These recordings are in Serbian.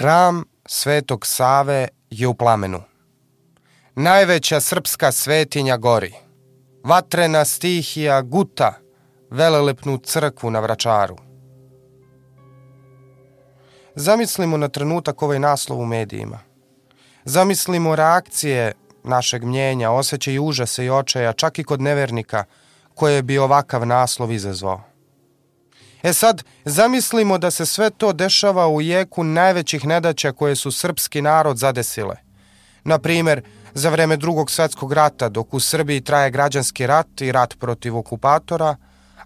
Hram Svetog Save je u plamenu. Najveća srpska svetinja gori. Vatrena stihija guta velelepnu crkvu na Vračaru. Zamislimo na trenutak ovaj naslov u medijima. Zamislimo reakcije našeg mnjenja, osjećaj užasa i očaja, čak i kod nevernika, koje bi ovakav naslov izazvao. E sad, zamislimo da se sve to dešava u jeku najvećih nedaća koje su srpski narod zadesile. Na primer, za vreme drugog svetskog rata, dok u Srbiji traje građanski rat i rat protiv okupatora,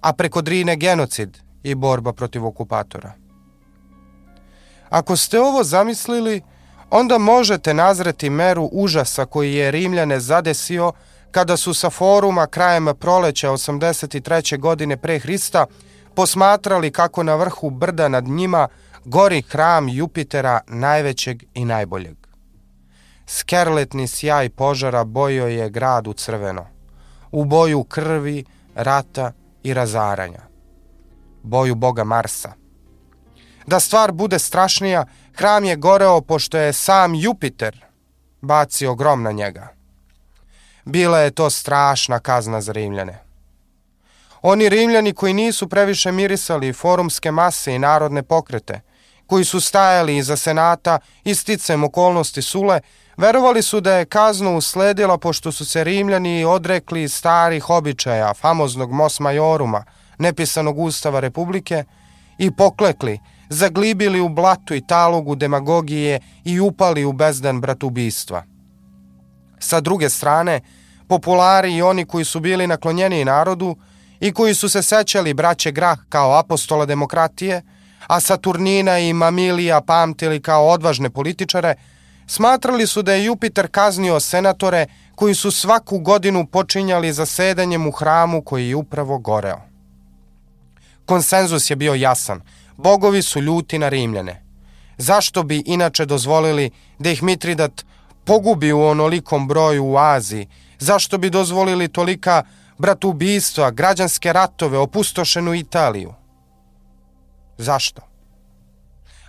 a preko Drine genocid i borba protiv okupatora. Ako ste ovo zamislili, onda možete nazreti meru užasa koji je Rimljane zadesio kada su sa foruma krajem proleća 83. godine pre Hrista posmatrali kako na vrhu brda nad njima gori hram Jupitera najvećeg i najboljeg. Skerletni sjaj požara bojio je grad u crveno, u boju krvi, rata i razaranja. Boju boga Marsa. Da stvar bude strašnija, hram je goreo pošto je sam Jupiter bacio grom na njega. Bila je to strašna kazna za Rimljane. Oni Rimljani koji nisu previše mirisali forumske mase i narodne pokrete, koji su stajali iza senata i sticem okolnosti Sule, verovali su da je kaznu usledila pošto su se Rimljani odrekli starih običaja, famoznog Mos Majoruma, nepisanog ustava Republike, i poklekli, zaglibili u blatu i talogu demagogije i upali u bezdan bratubistva. Sa druge strane, populari i oni koji su bili naklonjeni narodu, i koji su se sećali braće Grah kao apostola demokratije, a Saturnina i Mamilija pamtili kao odvažne političare, smatrali su da je Jupiter kaznio senatore koji su svaku godinu počinjali zasedanjem u hramu koji je upravo goreo. Konsenzus je bio jasan. Bogovi su ljuti na Rimljane. Zašto bi inače dozvolili da ih Mitridat pogubi u onolikom broju u Aziji? Zašto bi dozvolili tolika bratoubistva, građanske ratove, opustošenu Italiju. Zašto?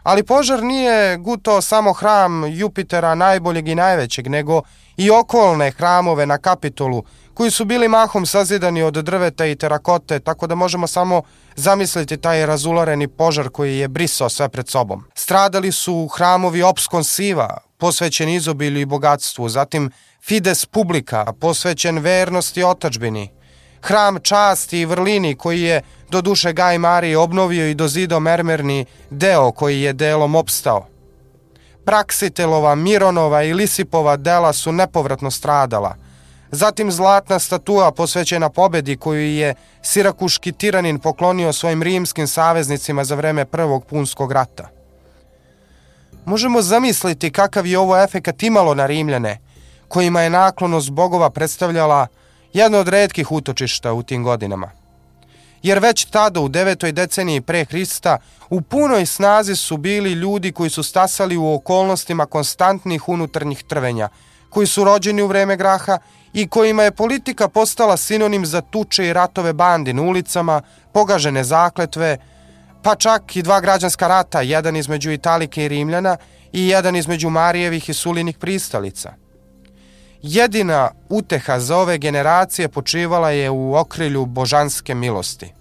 Ali požar nije gutao samo hram Jupitera najboljeg i najvećeg, nego i okolne hramove na Kapitolu, koji su bili mahom sazidani od drveta i terakote, tako da možemo samo zamisliti taj razulareni požar koji je brisao sve pred sobom. Stradali su hramovi Opskon Siva, posvećen izobilju i bogatstvu, zatim Fides Publika, posvećen vernosti otačbini, hram časti i vrlini koji je do duše Gaj Marije obnovio i dozidao mermerni deo koji je delom opstao. Praksitelova, Mironova i Lisipova dela su nepovratno stradala. Zatim zlatna statua posvećena pobedi koju je sirakuški tiranin poklonio svojim rimskim saveznicima za vreme Prvog punskog rata. Možemo zamisliti kakav je ovo efekat imalo na Rimljane, kojima je naklonost bogova predstavljala jedno od redkih utočišta u tim godinama. Jer već tada u devetoj deceniji pre Hrista u punoj snazi su bili ljudi koji su stasali u okolnostima konstantnih unutarnjih trvenja, koji su rođeni u vreme graha i kojima je politika postala sinonim za tuče i ratove bandi na ulicama, pogažene zakletve, pa čak i dva građanska rata, jedan između Italike i Rimljana i jedan između Marijevih i Sulinih pristalica – Jedina uteha za ove generacije počivala je u okrilju božanske milosti.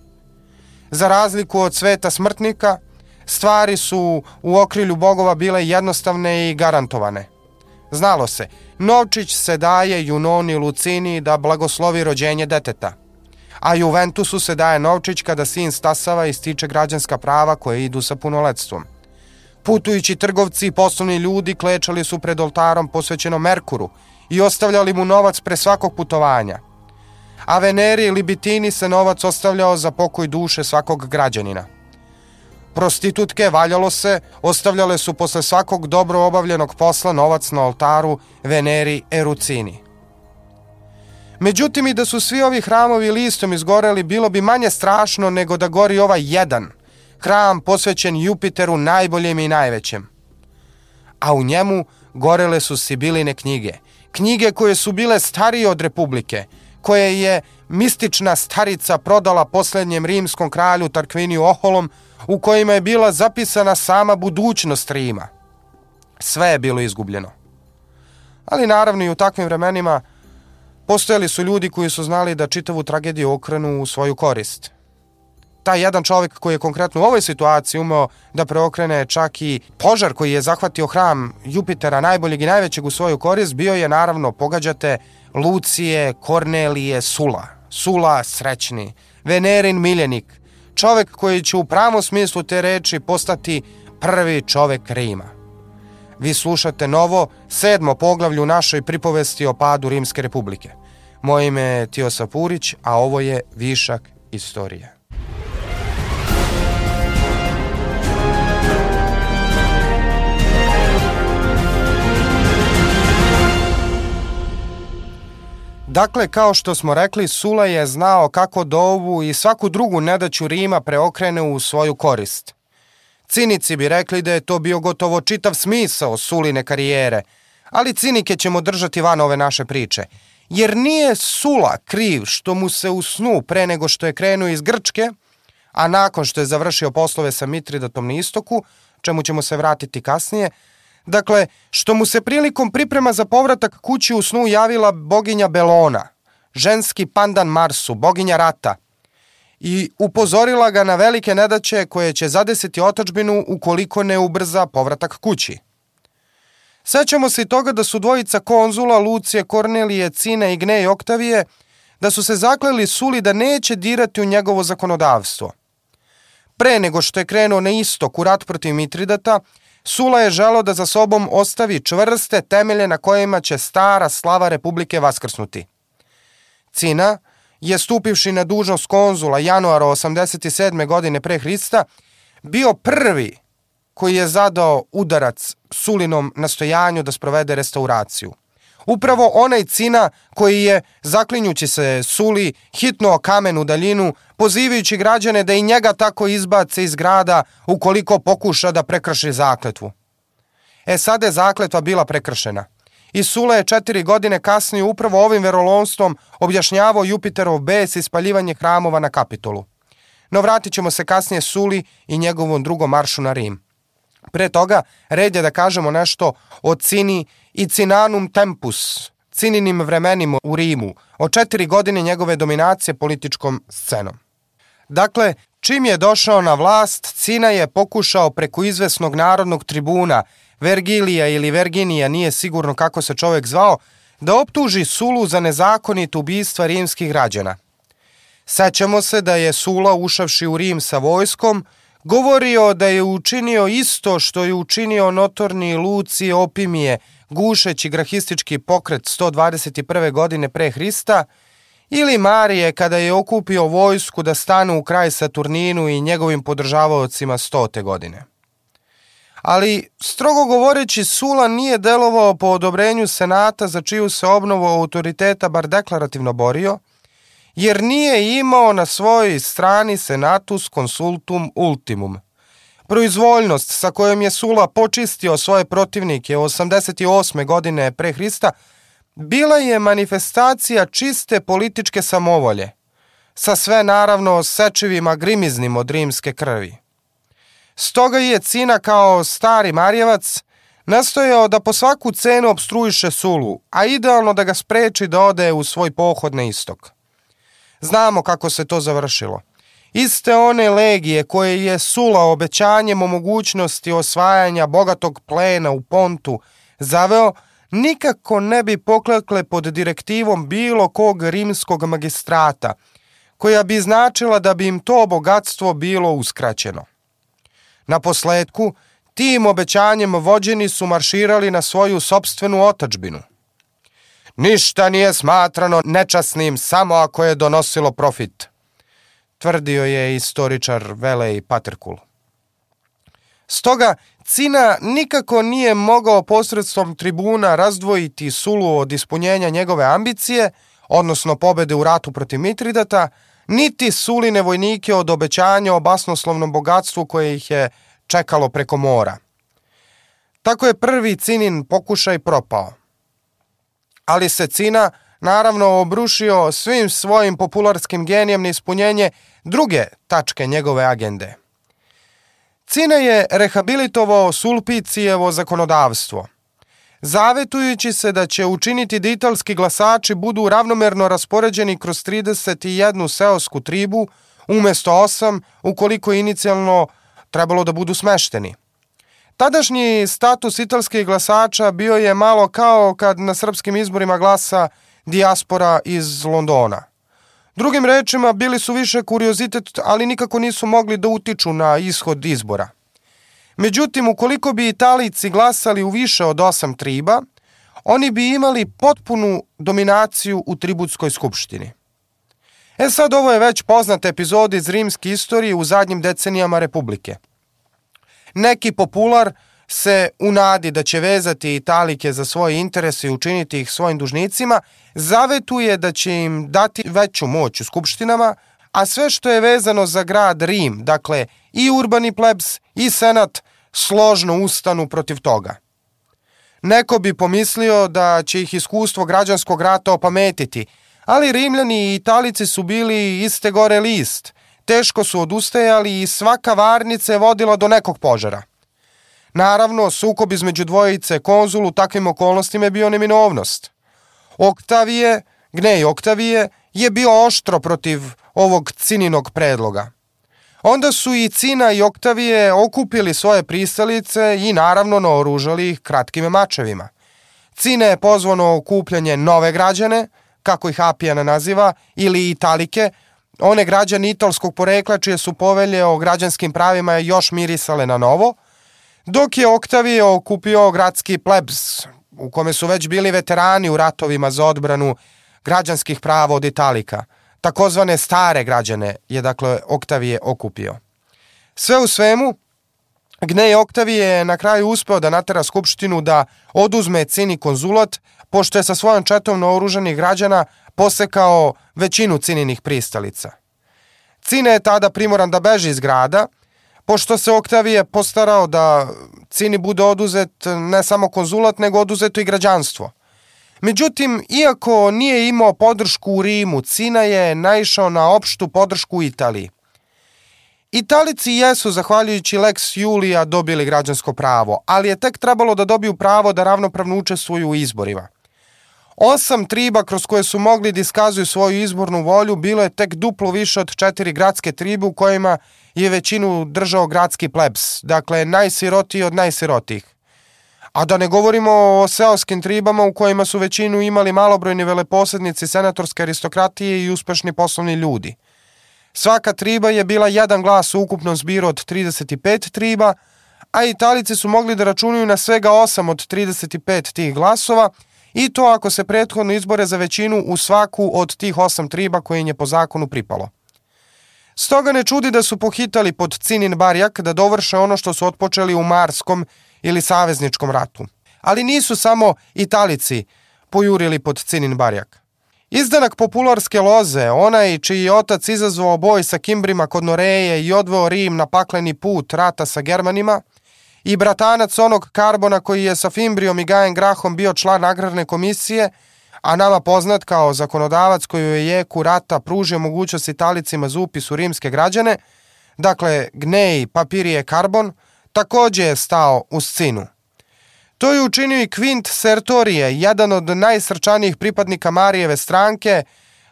Za razliku od sveta smrtnika, stvari su u okrilju bogova bile jednostavne i garantovane. Znalo se, novčić se daje Junoni Lucini da blagoslovi rođenje deteta, a Juventusu se daje novčić kada sin stasava i stiče građanska prava koje idu sa punoletstvom. Putujući trgovci i poslovni ljudi klečali su pred oltarom posvećenom Merkuru i ostavljali mu novac pre svakog putovanja. A Veneri ili Bitini se novac ostavljao za pokoj duše svakog građanina. Prostitutke, valjalo se, ostavljale su posle svakog dobro obavljenog posla novac na oltaru Veneri Erucini. Međutim, i da su svi ovi hramovi listom izgoreli, bilo bi manje strašno nego da gori ovaj jedan, hram posvećen Jupiteru najboljem i najvećem. A u njemu gorele su Sibiline knjige, knjige koje su bile starije od Republike, koje je mistična starica prodala poslednjem rimskom kralju Tarkviniju Oholom, u kojima je bila zapisana sama budućnost Rima. Sve je bilo izgubljeno. Ali naravno i u takvim vremenima postojali su ljudi koji su znali da čitavu tragediju okrenu u svoju korist. Taj jedan čovjek koji je konkretno u ovoj situaciji umeo da preokrene čak i požar koji je zahvatio hram Jupitera najboljeg i najvećeg u svoju korist bio je naravno, pogađate, Lucije, Kornelije, Sula. Sula srećni, Venerin miljenik, čovek koji će u pravom smislu te reči postati prvi čovek Rima. Vi slušate novo, sedmo poglavlje u našoj pripovesti o padu Rimske republike. Moje ime je Tiosa Purić, a ovo je Višak istorije. Dakle, kao što smo rekli, Sula je znao kako da ovu i svaku drugu nedaću Rima preokrene u svoju korist. Cinici bi rekli da je to bio gotovo čitav smisao Suline karijere, ali cinike ćemo držati van ove naše priče. Jer nije Sula kriv što mu se u snu pre nego što je krenuo iz Grčke, a nakon što je završio poslove sa Mitridatom na istoku, čemu ćemo se vratiti kasnije, Dakle, što mu se prilikom priprema za povratak kući u snu javila boginja Belona, ženski pandan Marsu, boginja rata, i upozorila ga na velike nedaće koje će zadesiti otačbinu ukoliko ne ubrza povratak kući. Sećamo se i toga da su dvojica konzula Lucije, Kornelije, Cine i Gnej Oktavije da su se zakleli Suli da neće dirati u njegovo zakonodavstvo. Pre nego što je krenuo na istok u rat protiv Mitridata, Sula je želo da za sobom ostavi čvrste temelje na kojima će stara slava Republike vaskrsnuti. Cina je stupivši na dužnost konzula januara 87. godine pre Hrista bio prvi koji je zadao udarac Sulinom nastojanju da sprovede restauraciju. Upravo onaj cina koji je, zaklinjući se Suli, hitno kamen u daljinu, pozivajući građane da i njega tako izbace iz grada ukoliko pokuša da prekrši zakletvu. E sada je zakletva bila prekršena. I Sula je četiri godine kasnije upravo ovim verolonstvom objašnjavao Jupiterov bes i spaljivanje hramova na kapitolu. No vratit ćemo se kasnije Suli i njegovom drugom maršu na Rim. Pre toga, red je da kažemo nešto o Cini i Cinanum Tempus, Cininim vremenima u Rimu, o četiri godine njegove dominacije političkom scenom. Dakle, čim je došao na vlast, Cina je pokušao preko izvesnog narodnog tribuna, Vergilija ili Verginija, nije sigurno kako se čovek zvao, da optuži Sulu za nezakonito ubistva rimskih građana. Sećamo se da je Sula ušavši u Rim sa vojskom, govorio da je učinio isto što je učinio notorni Lucije Opimije, gušeći grahistički pokret 121. godine pre Hrista, ili Marije kada je okupio vojsku da stanu u kraj Saturninu i njegovim podržavaocima stote godine. Ali, strogo govoreći, Sula nije delovao po odobrenju Senata za čiju se obnovu autoriteta bar deklarativno borio, jer nije imao na svojoj strani senatus consultum ultimum. Proizvoljnost sa kojom je Sula počistio svoje protivnike 88. godine pre Hrista bila je manifestacija čiste političke samovolje, sa sve naravno sečivima grimiznim od rimske krvi. Stoga je Cina kao stari Marjevac nastojao da po svaku cenu obstruiše Sulu, a idealno da ga spreči da ode u svoj pohod na istok. Znamo kako se to završilo. Iste one legije koje je Sula obećanjem o mogućnosti osvajanja bogatog plena u Pontu zaveo, nikako ne bi poklekle pod direktivom bilo kog rimskog magistrata, koja bi značila da bi im to bogatstvo bilo uskraćeno. Na posledku, tim obećanjem vođeni su marširali na svoju sobstvenu otačbinu. Ništa nije smatrano nečasnim samo ako je donosilo profit, tvrdio je istoričar Velej Paterkul. Stoga Cina nikako nije mogao posredstvom tribuna razdvojiti Sulu od ispunjenja njegove ambicije, odnosno pobede u ratu protiv Mitridata, niti Suline vojnike od obećanja o basnoslovnom bogatstvu koje ih je čekalo preko mora. Tako je prvi Cinin pokušaj propao. Ali se Cina naravno obrušio svim svojim popularskim genijem na ispunjenje druge tačke njegove agende – Cine je rehabilitovao Sulpicijevo zakonodavstvo, zavetujući se da će učiniti da italski glasači budu ravnomerno raspoređeni kroz 31 seosku tribu umesto 8 ukoliko inicijalno trebalo da budu smešteni. Tadašnji status italskih glasača bio je malo kao kad na srpskim izborima glasa dijaspora iz Londona. Drugim rečima, bili su više kuriozitet, ali nikako nisu mogli da utiču na ishod izbora. Međutim, ukoliko bi Italijci glasali u više od osam triba, oni bi imali potpunu dominaciju u tributskoj skupštini. E sad, ovo je već poznata epizoda iz rimske istorije u zadnjim decenijama Republike – Neki popular se u nadi da će vezati Italike za svoje interese i učiniti ih svojim dužnicima, zavetuje da će im dati veću moć u skupštinama, a sve što je vezano za grad Rim, dakle i urbani plebs i senat, složno ustanu protiv toga. Neko bi pomislio da će ih iskustvo građanskog rata opametiti, ali Rimljani i Italici su bili iste gore list – teško su odustajali i svaka varnica je vodila do nekog požara. Naravno, sukob između dvojice konzul u takvim okolnostima je bio neminovnost. Oktavije, gnej Oktavije, je bio oštro protiv ovog cininog predloga. Onda su i Cina i Oktavije okupili svoje pristalice i naravno naoružali ih kratkim mačevima. Cina je pozvano okupljanje nove građane, kako ih Apijana naziva, ili Italike, one građani italskog porekla čije su povelje o građanskim pravima još mirisale na novo, dok je Oktavije okupio gradski plebs, u kome su već bili veterani u ratovima za odbranu građanskih prava od Italika. Takozvane stare građane je dakle Oktavije okupio. Sve u svemu, Gnej Oktavije je na kraju uspeo da natera Skupštinu da oduzme cini konzulat, pošto je sa svojom četom naoruženih građana posekao većinu cininih pristalica. Cine je tada primoran da beži iz grada, pošto se Oktavije postarao da Cini bude oduzet ne samo konzulat, nego oduzeto i građanstvo. Međutim, iako nije imao podršku u Rimu, Cina je naišao na opštu podršku u Italiji. Italici jesu, zahvaljujući Lex Julia, dobili građansko pravo, ali je tek trebalo da dobiju pravo da ravnopravno učestvuju u izborima. Osam triba kroz koje su mogli da iskazuju svoju izbornu volju bilo je tek duplo više od četiri gradske tribe u kojima je većinu držao gradski plebs, dakle najsirotiji od najsirotijih. A da ne govorimo o seoskim tribama u kojima su većinu imali malobrojni veleposednici senatorske aristokratije i uspešni poslovni ljudi. Svaka triba je bila jedan glas u ukupnom zbiru od 35 triba, a Italici su mogli da računaju na svega 8 od 35 tih glasova – i to ako se prethodno izbore za većinu u svaku od tih osam triba koje im je po zakonu pripalo. Stoga ne čudi da su pohitali pod Cinin barjak da dovrše ono što su otpočeli u Marskom ili Savezničkom ratu. Ali nisu samo Italici pojurili pod Cinin barjak. Izdanak popularske loze, onaj čiji je otac izazvao boj sa Kimbrima kod Noreje i odveo Rim na pakleni put rata sa Germanima – i bratanac onog Karbona koji je sa Fimbrijom i Gajem Grahom bio član agrarne komisije, a nama poznat kao zakonodavac koji je jeku rata pružio mogućnost Italicima za upis u rimske građane, dakle Gnej Papirije Karbon, takođe je stao u scinu. To je učinio i Quint Sertorije, jedan od najsrčanijih pripadnika Marijeve stranke,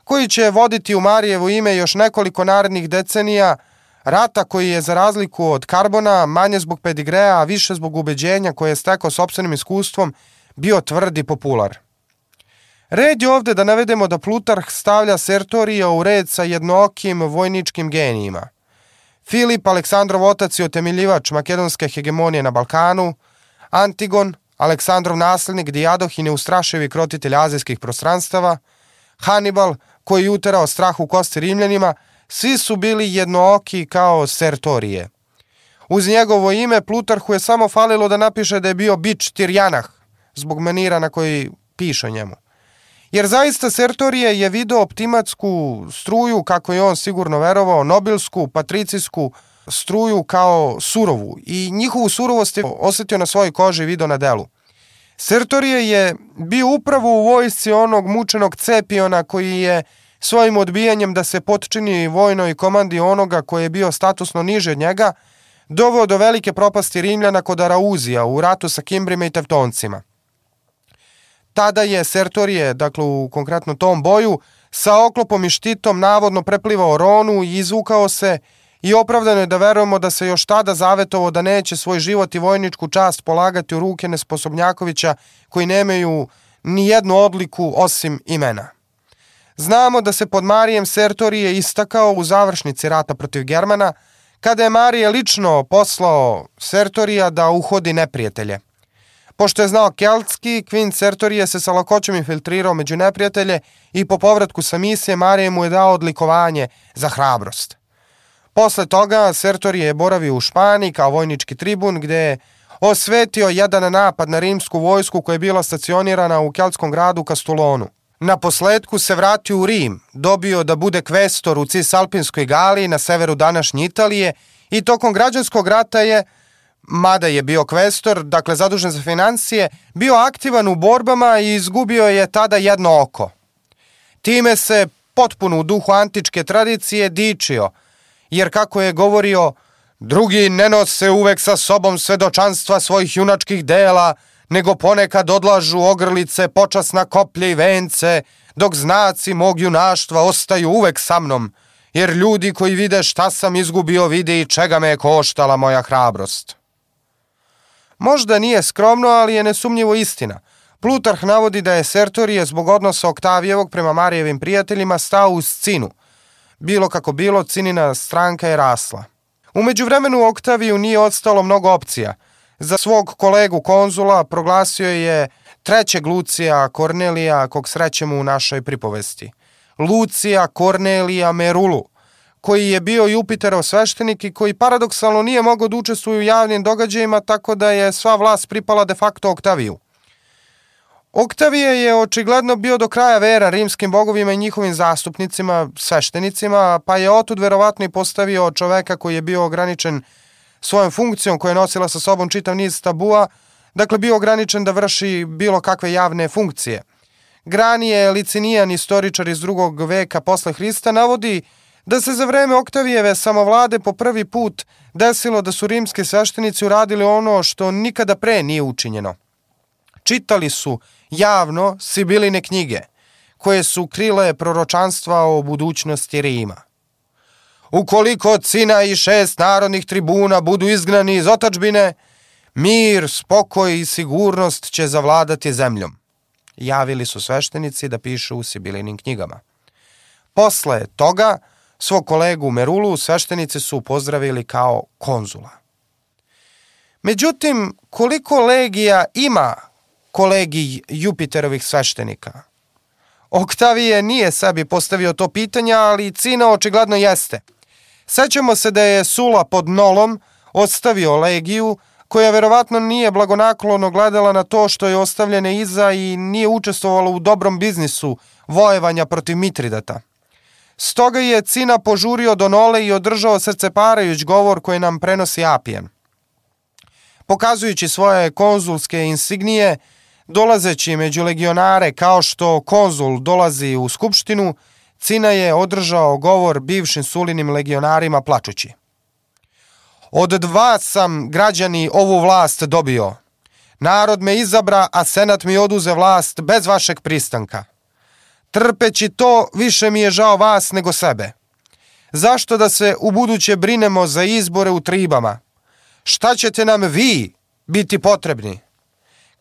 koji će voditi u Marijevo ime još nekoliko narednih decenija – Rata koji je za razliku od Karbona manje zbog pedigreja, a više zbog ubeđenja koje je stekao sobstvenim iskustvom, bio tvrd i popular. Red je ovde da navedemo da Plutarh stavlja Sertorija u red sa jednookim vojničkim genijima. Filip, Aleksandrov otac i otemiljivač makedonske hegemonije na Balkanu, Antigon, Aleksandrov naslednik, Dijadoh i neustrašivi krotitelj azijskih prostranstava, Hannibal, koji je uterao strah u kosti Rimljanima, Svi su bili jednooki kao Sertorije. Uz njegovo ime Plutarhu je samo falilo da napiše da je bio bič Tirjanah, zbog manira na koji piše njemu. Jer zaista Sertorije je video optimatsku struju, kako je on sigurno verovao, nobilsku, patricijsku struju kao surovu i njihovu surovost je osetio na svojoj koži i video na delu. Sertorije je bio upravo u vojsci onog mučenog Cepiona koji je svojim odbijanjem da se potčini vojnoj komandi onoga koji je bio statusno niže od njega, doveo do velike propasti Rimljana kod Arauzija u ratu sa Kimbrima i Tevtoncima. Tada je Sertorije, dakle u konkretno tom boju, sa oklopom i štitom navodno preplivao Ronu i izvukao se i opravdano je da verujemo da se još tada zavetovo da neće svoj život i vojničku čast polagati u ruke Nesposobnjakovića koji nemaju ni jednu odliku osim imena. Znamo da se pod Marijem Sertorije istakao u završnici rata protiv Germana, kada je Marije lično poslao Sertorija da uhodi neprijatelje. Pošto je znao keltski, Quint Sertorije se sa lakoćom infiltrirao među neprijatelje i po povratku sa misije Marije mu je dao odlikovanje za hrabrost. Posle toga Sertorije je boravio u Španiji kao vojnički tribun gde je osvetio jedan napad na rimsku vojsku koja je bila stacionirana u keltskom gradu Kastulonu. Na posledku se vratio u Rim, dobio da bude kvestor u Cisalpinskoj Galiji na severu današnje Italije i tokom građanskog rata je, mada je bio kvestor, dakle zadužen za financije, bio aktivan u borbama i izgubio je tada jedno oko. Time se potpuno u duhu antičke tradicije dičio, jer kako je govorio, drugi ne nose uvek sa sobom svedočanstva svojih junačkih dela, nego ponekad odlažu ogrlice, počasna koplje i vence, dok znaci mog junaštva ostaju uvek sa mnom, jer ljudi koji vide šta sam izgubio vide i čega me je koštala moja hrabrost. Možda nije skromno, ali je nesumnjivo istina. Plutarh navodi da je Sertorije zbog odnosa Oktavijevog prema Marijevim prijateljima stao uz cinu. Bilo kako bilo, cinina stranka je rasla. Umeđu vremenu Oktaviju nije odstalo mnogo opcija – Za svog kolegu konzula proglasio je trećeg Lucija Kornelija, kog srećemo u našoj pripovesti. Lucija Kornelija Merulu, koji je bio Jupiterov sveštenik i koji paradoksalno nije mogao da učestvuje u javnim događajima, tako da je sva vlast pripala de facto Oktaviju. Oktavije je očigledno bio do kraja vera rimskim bogovima i njihovim zastupnicima, sveštenicima, pa je otud verovatno i postavio čoveka koji je bio ograničen svojom funkcijom koja je nosila sa sobom čitav niz tabua, dakle bio ograničen da vrši bilo kakve javne funkcije. Granije, Licinijan, istoričar iz drugog veka posle Hrista, navodi da se za vreme Oktavijeve samovlade po prvi put desilo da su rimski sveštenici uradili ono što nikada pre nije učinjeno. Čitali su javno Sibiline knjige, koje su krile proročanstva o budućnosti Rima. Ukoliko cina i šest narodnih tribuna budu izgnani iz otačbine, mir, spokoj i sigurnost će zavladati zemljom. Javili su sveštenici da pišu u Sibilinim knjigama. Posle toga, svog kolegu Merulu sveštenici su pozdravili kao konzula. Međutim, koliko legija ima kolegi Jupiterovih sveštenika? Oktavije nije sebi postavio to pitanje, ali Cina očigledno jeste – Sećamo se da je Sula pod Nolom ostavio legiju, koja verovatno nije blagonaklono gledala na to što je ostavljena iza i nije učestvovala u dobrom biznisu vojevanja protiv Mitridata. Stoga je Cina požurio do Nole i održao srceparajuć govor koji nam prenosi Apijen. Pokazujući svoje konzulske insignije, dolazeći među legionare kao što konzul dolazi u skupštinu, Cina je održao govor bivšim sulinim legionarima plačući. Od dva sam, građani, ovu vlast dobio. Narod me izabra, a senat mi oduze vlast bez vašeg pristanka. Trpeći to, više mi je žao vas nego sebe. Zašto da se u buduće brinemo za izbore u tribama? Šta ćete nam vi biti potrebni?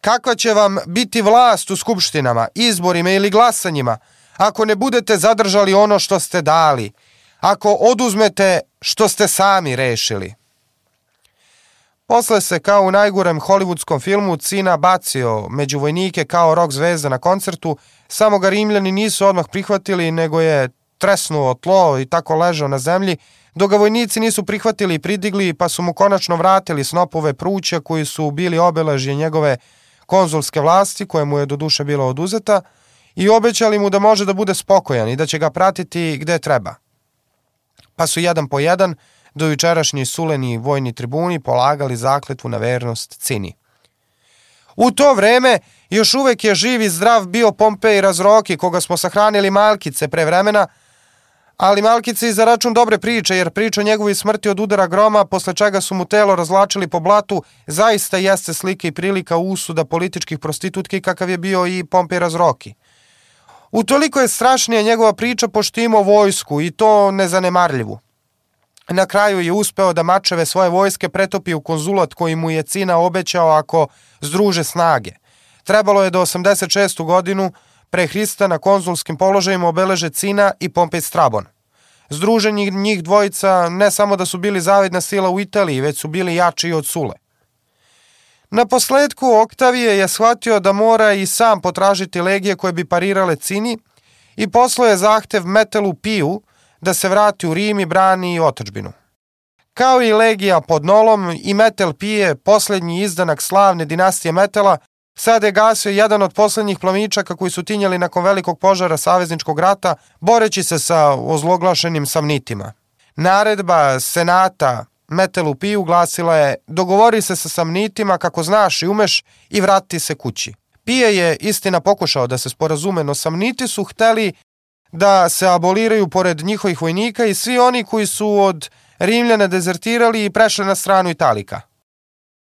Kakva će vam biti vlast u skupštinama, izborima ili glasanjima, ako ne budete zadržali ono što ste dali, ako oduzmete što ste sami rešili. Posle se kao u najgorem hollywoodskom filmu Cina bacio među vojnike kao rock zvezda na koncertu, samo ga Rimljani nisu odmah prihvatili, nego je tresnuo tlo i tako ležao na zemlji, dok ga vojnici nisu prihvatili i pridigli, pa su mu konačno vratili snopove pruća koji su bili obeležje njegove konzulske vlasti, koje mu je do duše bilo oduzeta, i obećali mu da može da bude spokojan i da će ga pratiti gde treba. Pa su jedan po jedan do jučerašnji suleni vojni tribuni polagali zakletvu na vernost Cini. U to vreme još uvek je živ i zdrav bio Pompej Razroki, koga smo sahranili malkice pre vremena, Ali Malkici za račun dobre priče, jer priča o njegovoj smrti od udara groma, posle čega su mu telo razlačili po blatu, zaista jeste slika i prilika usuda političkih prostitutki kakav je bio i Pompej Razroki. Utoliko je strašnija njegova priča pošto imao vojsku i to nezanemarljivu. Na kraju je uspeo da mačeve svoje vojske pretopi u konzulat koji mu je Cina obećao ako združe snage. Trebalo je do 86. godinu pre Hrista na konzulskim položajima obeleže Cina i Pompej Strabon. Združeni njih dvojica ne samo da su bili zavidna sila u Italiji, već su bili jači od Sule. Na posledku Oktavije je shvatio da mora i sam potražiti legije koje bi parirale Cini i poslao je zahtev Metelu Piju da se vrati u Rim i brani otačbinu. Kao i legija pod Nolom i Metel Pije, poslednji izdanak slavne dinastije Metela, Sada je gasio jedan od poslednjih plamičaka koji su tinjali nakon velikog požara Savezničkog rata, boreći se sa ozloglašenim samnitima. Naredba Senata Metelu Piju glasila je dogovori se sa samnitima kako znaš i umeš i vrati se kući. Pije je istina pokušao da se sporazume, no samniti su hteli da se aboliraju pored njihovih vojnika i svi oni koji su od Rimljana dezertirali i prešli na stranu Italika.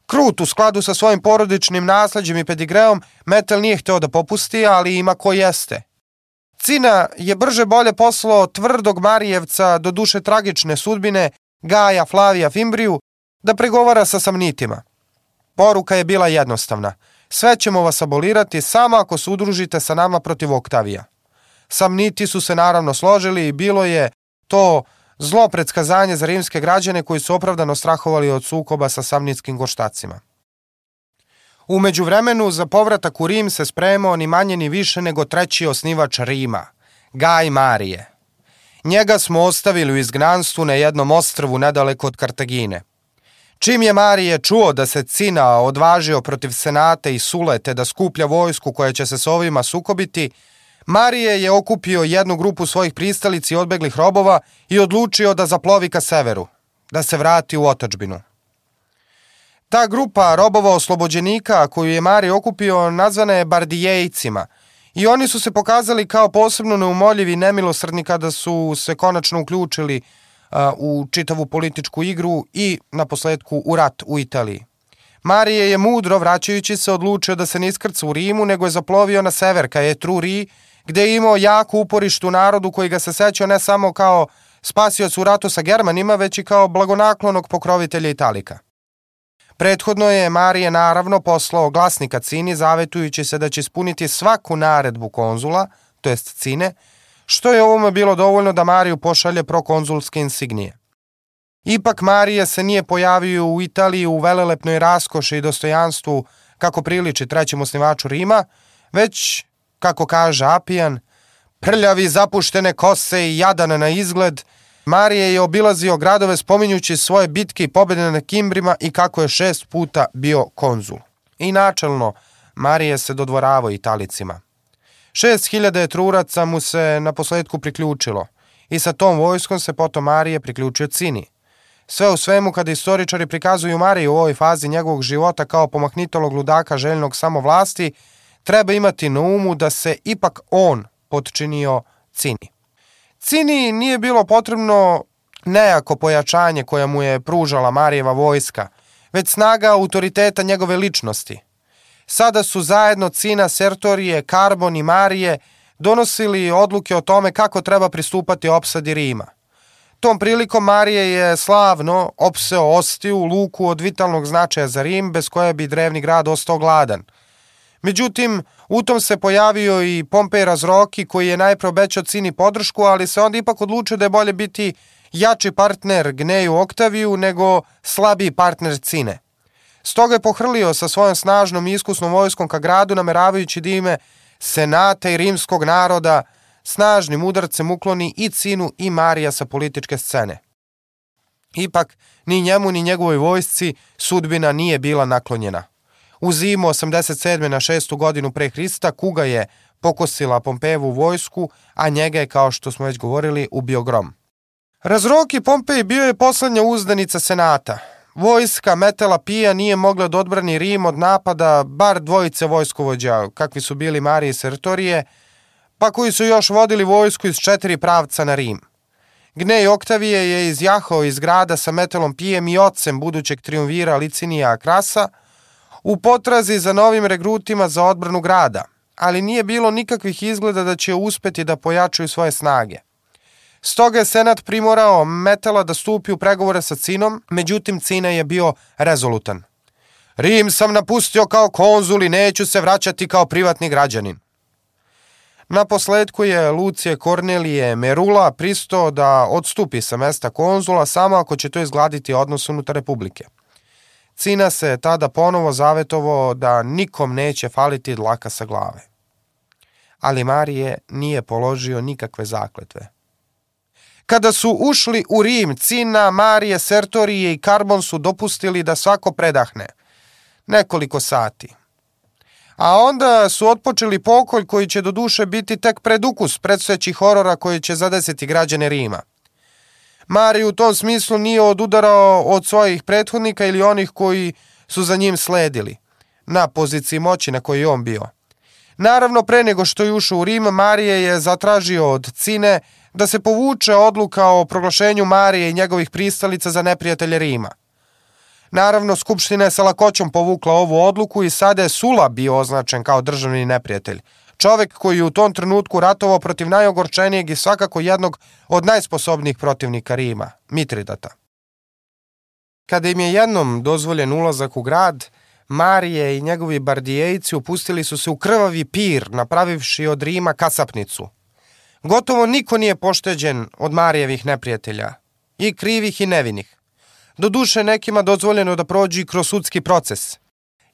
Krut u skladu sa svojim porodičnim nasleđem i pedigreom, Metel nije hteo da popusti, ali ima ko jeste. Cina je brže bolje poslao tvrdog Marijevca do duše tragične sudbine Gaja Flavija Fimbriju da pregovara sa samnitima. Poruka je bila jednostavna. Sve ćemo vas abolirati samo ako se udružite sa nama protiv Oktavija. Samniti su se naravno složili i bilo je to zlo predskazanje za rimske građane koji su opravdano strahovali od sukoba sa samnitskim goštacima. Umeđu vremenu za povratak u Rim se spremao ni manje ni više nego treći osnivač Rima, Gaj Marije. Njega smo ostavili u izgnanstvu na jednom ostrvu nedaleko od Kartagine. Čim je Marije čuo da se Cina odvažio protiv Senata i Sulete da skuplja vojsku koja će se s ovima sukobiti, Marije je okupio jednu grupu svojih pristalici i odbeglih robova i odlučio da zaplovi ka severu, da se vrati u otačbinu. Ta grupa robova oslobođenika koju je Marije okupio nazvana je Bardijejcima i oni su se pokazali kao posebno neumoljivi i nemilosrdni kada su se konačno uključili u čitavu političku igru i na posledku u rat u Italiji. Marije je mudro, vraćajući se, odlučio da se ne iskrca u Rimu, nego je zaplovio na sever ka Etruriji, gde je imao jako uporištu narodu koji ga se sećao ne samo kao spasioc u ratu sa Germanima, već i kao blagonaklonog pokrovitelja Italika. Prethodno je Marije naravno poslao glasnika Cini zavetujući se da će ispuniti svaku naredbu konzula, to jest Cine, što je ovome bilo dovoljno da Mariju pošalje prokonzulske insignije. Ipak Marije se nije pojavio u Italiji u velelepnoj raskoši i dostojanstvu kako priliči trećem osnivaču Rima, već kako kaže Apijan, prljavi zapuštene kose i jadan na izgled, Marije je obilazio gradove spominjući svoje bitke i pobjede na Kimbrima i kako je šest puta bio konzul. I načelno, Marije se dodvoravao Italicima. Šest hiljada truraca mu se na posledku priključilo i sa tom vojskom se potom Marije priključio Cini. Sve u svemu, kada istoričari prikazuju Mariju u ovoj fazi njegovog života kao pomahnitolog ludaka željnog samovlasti, treba imati na umu da se ipak on podčinio Cini. Cini nije bilo potrebno nejako pojačanje koja mu je pružala Marijeva vojska, već snaga autoriteta njegove ličnosti. Sada su zajedno Cina, Sertorije, Karbon i Marije donosili odluke o tome kako treba pristupati opsadi Rima. Tom prilikom Marije je slavno opseo ostiju luku od vitalnog značaja za Rim, bez koje bi drevni grad ostao gladan – Međutim, u tom se pojavio i Pompej Razroki koji je najpre obećao Cini podršku, ali se onda ipak odlučio da je bolje biti jači partner Gneju Oktaviju nego slabiji partner Cine. Stoga je pohrlio sa svojom snažnom i iskusnom vojskom ka gradu nameravajući da ime senata i rimskog naroda snažnim udarcem ukloni i Cinu i Marija sa političke scene. Ipak, ni njemu ni njegovoj vojsci sudbina nije bila naklonjena. U zimu 87. na 6. godinu pre Hrista kuga je pokosila Pompejevu vojsku, a njega je, kao što smo već govorili, ubio grom. Razroki Pompej bio je poslednja uzdanica senata. Vojska Metela Pija nije mogla da odbrani Rim od napada bar dvojice vojskovođa, kakvi su bili Marije i Sertorije, pa koji su još vodili vojsku iz četiri pravca na Rim. Gnej Oktavije je izjahao iz grada sa metalom pijem i ocem budućeg triumvira Licinija Krasa u potrazi za novim regrutima za odbranu grada, ali nije bilo nikakvih izgleda da će uspeti da pojačaju svoje snage. Stoga je Senat primorao Metala da stupi u pregovore sa Cinom, međutim Cina je bio rezolutan. Rim sam napustio kao konzul i neću se vraćati kao privatni građanin. Na posledku je Lucije Kornelije Merula pristao da odstupi sa mesta konzula samo ako će to izgladiti odnos unutar Republike. Cina se tada ponovo zavetovo da nikom neće faliti dlaka sa glave. Ali Marije nije položio nikakve zakletve. Kada su ušli u Rim, Cina, Marije, Sertorije i Karbon su dopustili da svako predahne. Nekoliko sati – a onda su otpočeli pokolj koji će do duše biti tek predukus predstojećih horora koji će zadesiti građane Rima. Mari u tom smislu nije odudarao od svojih prethodnika ili onih koji su za njim sledili, na poziciji moći na kojoj je on bio. Naravno, pre nego što je ušao u Rim, Marije je zatražio od Cine da se povuče odluka o proglašenju Marije i njegovih pristalica za neprijatelje Rima – Naravno, Skupština je sa lakoćom povukla ovu odluku i sada je Sula bio označen kao državni neprijatelj. Čovek koji je u tom trenutku ratovao protiv najogorčenijeg i svakako jednog od najsposobnijih protivnika Rima, Mitridata. Kada im je jednom dozvoljen ulazak u grad, Marije i njegovi bardijejci upustili su se u krvavi pir, napravivši od Rima kasapnicu. Gotovo niko nije pošteđen od Marijevih neprijatelja, i krivih i nevinih. Do duše nekima dozvoljeno da prođi kroz sudski proces.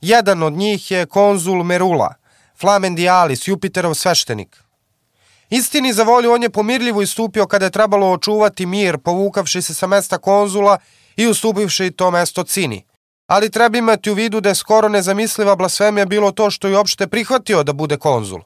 Jedan od njih je konzul Merula, Flamen Dialis, Jupiterov sveštenik. Istini za volju on je pomirljivo istupio kada je trebalo očuvati mir, povukavši se sa mesta konzula i ustupivši to mesto Cini. Ali treba imati u vidu da je skoro nezamisliva blasfemija bilo to što je uopšte prihvatio da bude konzul.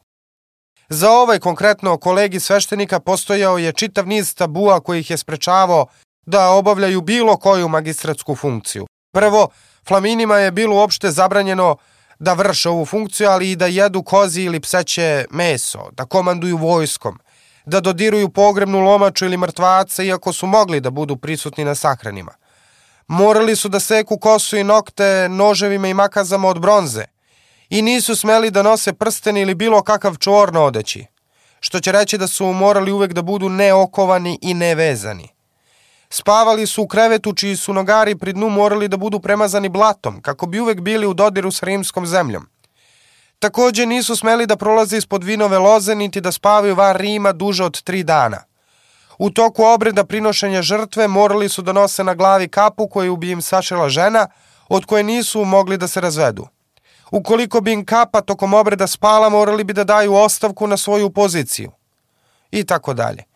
Za ovaj konkretno kolegi sveštenika postojao je čitav niz tabua koji ih je sprečavao da obavljaju bilo koju magistratsku funkciju. Prvo, flaminima je bilo uopšte zabranjeno da vrše ovu funkciju, ali i da jedu kozi ili pseće meso, da komanduju vojskom, da dodiruju pogrebnu lomaču ili mrtvaca, iako su mogli da budu prisutni na sahranima. Morali su da seku kosu i nokte noževima i makazama od bronze i nisu smeli da nose prsten ili bilo kakav čvor na odeći, što će reći da su morali uvek da budu neokovani i nevezani. Spavali su u krevetu čiji su nogari pri dnu morali da budu premazani blatom, kako bi uvek bili u dodiru s rimskom zemljom. Takođe nisu smeli da prolaze ispod vinove loze niti da spavaju van Rima duže od tri dana. U toku obreda prinošenja žrtve morali su da nose na glavi kapu koju bi im sašila žena, od koje nisu mogli da se razvedu. Ukoliko bi im kapa tokom obreda spala, morali bi da daju ostavku na svoju poziciju. I tako dalje.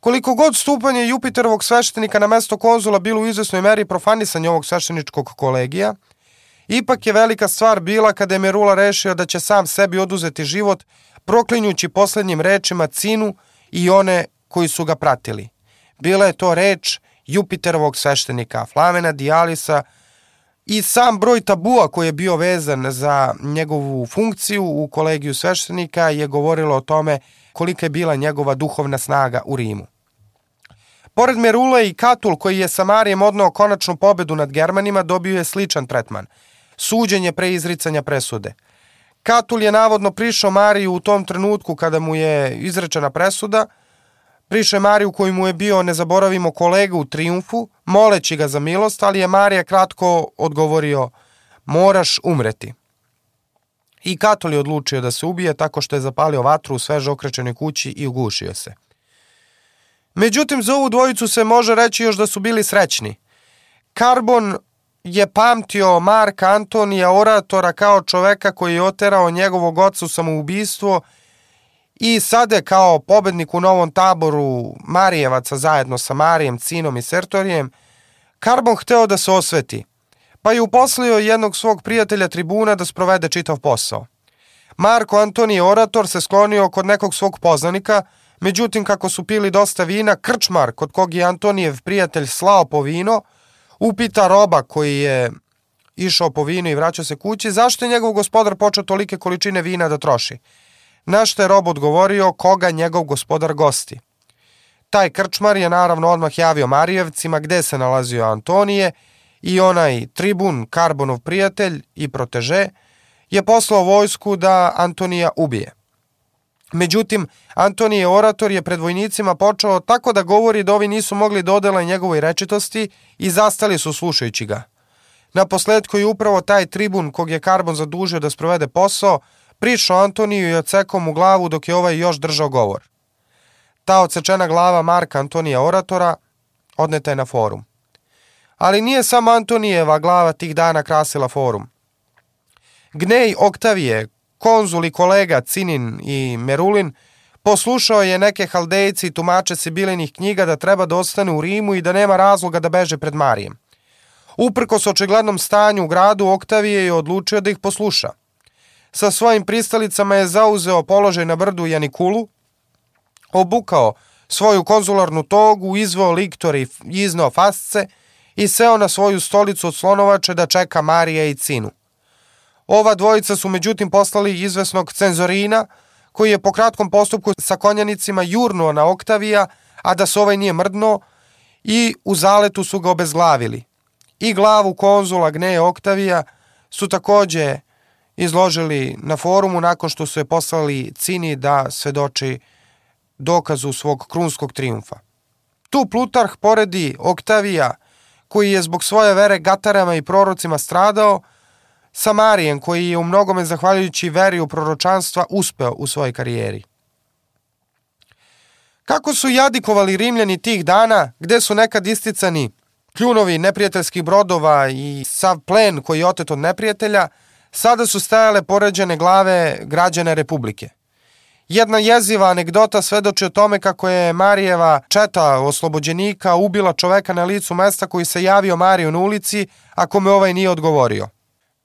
Koliko god stupanje Jupiterovog sveštenika na mesto konzula bilo u izvesnoj meri profanisanje ovog svešteničkog kolegija, ipak je velika stvar bila kada je Merula rešio da će sam sebi oduzeti život, proklinjući poslednjim rečima Cinu i one koji su ga pratili. Bila je to reč Jupiterovog sveštenika Flamena Dialisa i sam broj tabua koji je bio vezan za njegovu funkciju u kolegiju sveštenika je govorilo o tome kolika je bila njegova duhovna snaga u Rimu. Pored Merula i Katul, koji je sa Marijem odnao konačnu pobedu nad Germanima, dobio je sličan tretman. Suđenje pre izricanja presude. Katul je navodno prišao Mariju u tom trenutku kada mu je izrečena presuda, prišao je Mariju koji mu je bio, ne zaboravimo, kolega u triumfu, moleći ga za milost, ali je Marija kratko odgovorio, moraš umreti. I Katul je odlučio da se ubije tako što je zapalio vatru u sveže okrečenoj kući i ugušio se. Međutim, za ovu dvojicu se može reći još da su bili srećni. Karbon je pamtio Marka Antonija oratora kao čoveka koji je oterao njegovog oca u samoubistvo i sada kao pobednik u novom taboru Marijevaca zajedno sa Marijem, Cinom i Sertorijem, Karbon hteo da se osveti, pa je uposlio jednog svog prijatelja tribuna da sprovede čitav posao. Marko Antonije orator se sklonio kod nekog svog poznanika – Međutim, kako su pili dosta vina, krčmar, kod kog je Antonijev prijatelj slao po vino, upita roba koji je išao po vino i vraćao se kući, zašto je njegov gospodar počeo tolike količine vina da troši. Na što je rob odgovorio koga njegov gospodar gosti. Taj krčmar je naravno odmah javio Marijevcima gde se nalazio Antonije i onaj tribun, Karbonov prijatelj i proteže, je poslao vojsku da Antonija ubije. Međutim, Antonije orator je pred vojnicima počeo tako da govori da ovi nisu mogli dodela njegovoj rečitosti i zastali su slušajući ga. Na posledku je upravo taj tribun kog je Karbon zadužio da sprovede posao, prišao Antoniju i ocekao mu glavu dok je ovaj još držao govor. Ta odsečena glava Marka Antonija Oratora odneta je na forum. Ali nije samo Antonijeva glava tih dana krasila forum. Gnej Oktavije, konzul i kolega Cinin i Merulin, poslušao je neke haldejci i tumače Sibilinih knjiga da treba da ostane u Rimu i da nema razloga da beže pred Marijem. Uprkos očiglednom stanju u gradu, Oktavije je odlučio da ih posluša. Sa svojim pristalicama je zauzeo položaj na brdu Janikulu, obukao svoju konzularnu togu, izvao liktor i iznao fasce i seo na svoju stolicu od slonovače da čeka Marija i Cinu. Ova dvojica su međutim poslali izvesnog cenzorina, koji je po kratkom postupku sa konjanicima jurnuo na Oktavija, a da se ovaj nije mrdno, i u zaletu su ga obezglavili. I glavu konzula Gneje Oktavija su takođe izložili na forumu nakon što su je poslali Cini da svedoči dokazu svog krunskog triumfa. Tu Plutarh poredi Oktavija, koji je zbog svoje vere gatarama i prorocima stradao, sa Marijem, koji je u mnogome zahvaljujući veri u proročanstva uspeo u svojoj karijeri. Kako su jadikovali Rimljani tih dana, gde su nekad isticani kljunovi neprijateljskih brodova i sav plen koji je otet od neprijatelja, sada su stajale poređene glave građane Republike. Jedna jeziva anegdota svedoči o tome kako je Marijeva četa oslobođenika ubila čoveka na licu mesta koji se javio Mariju na ulici, ako me ovaj nije odgovorio.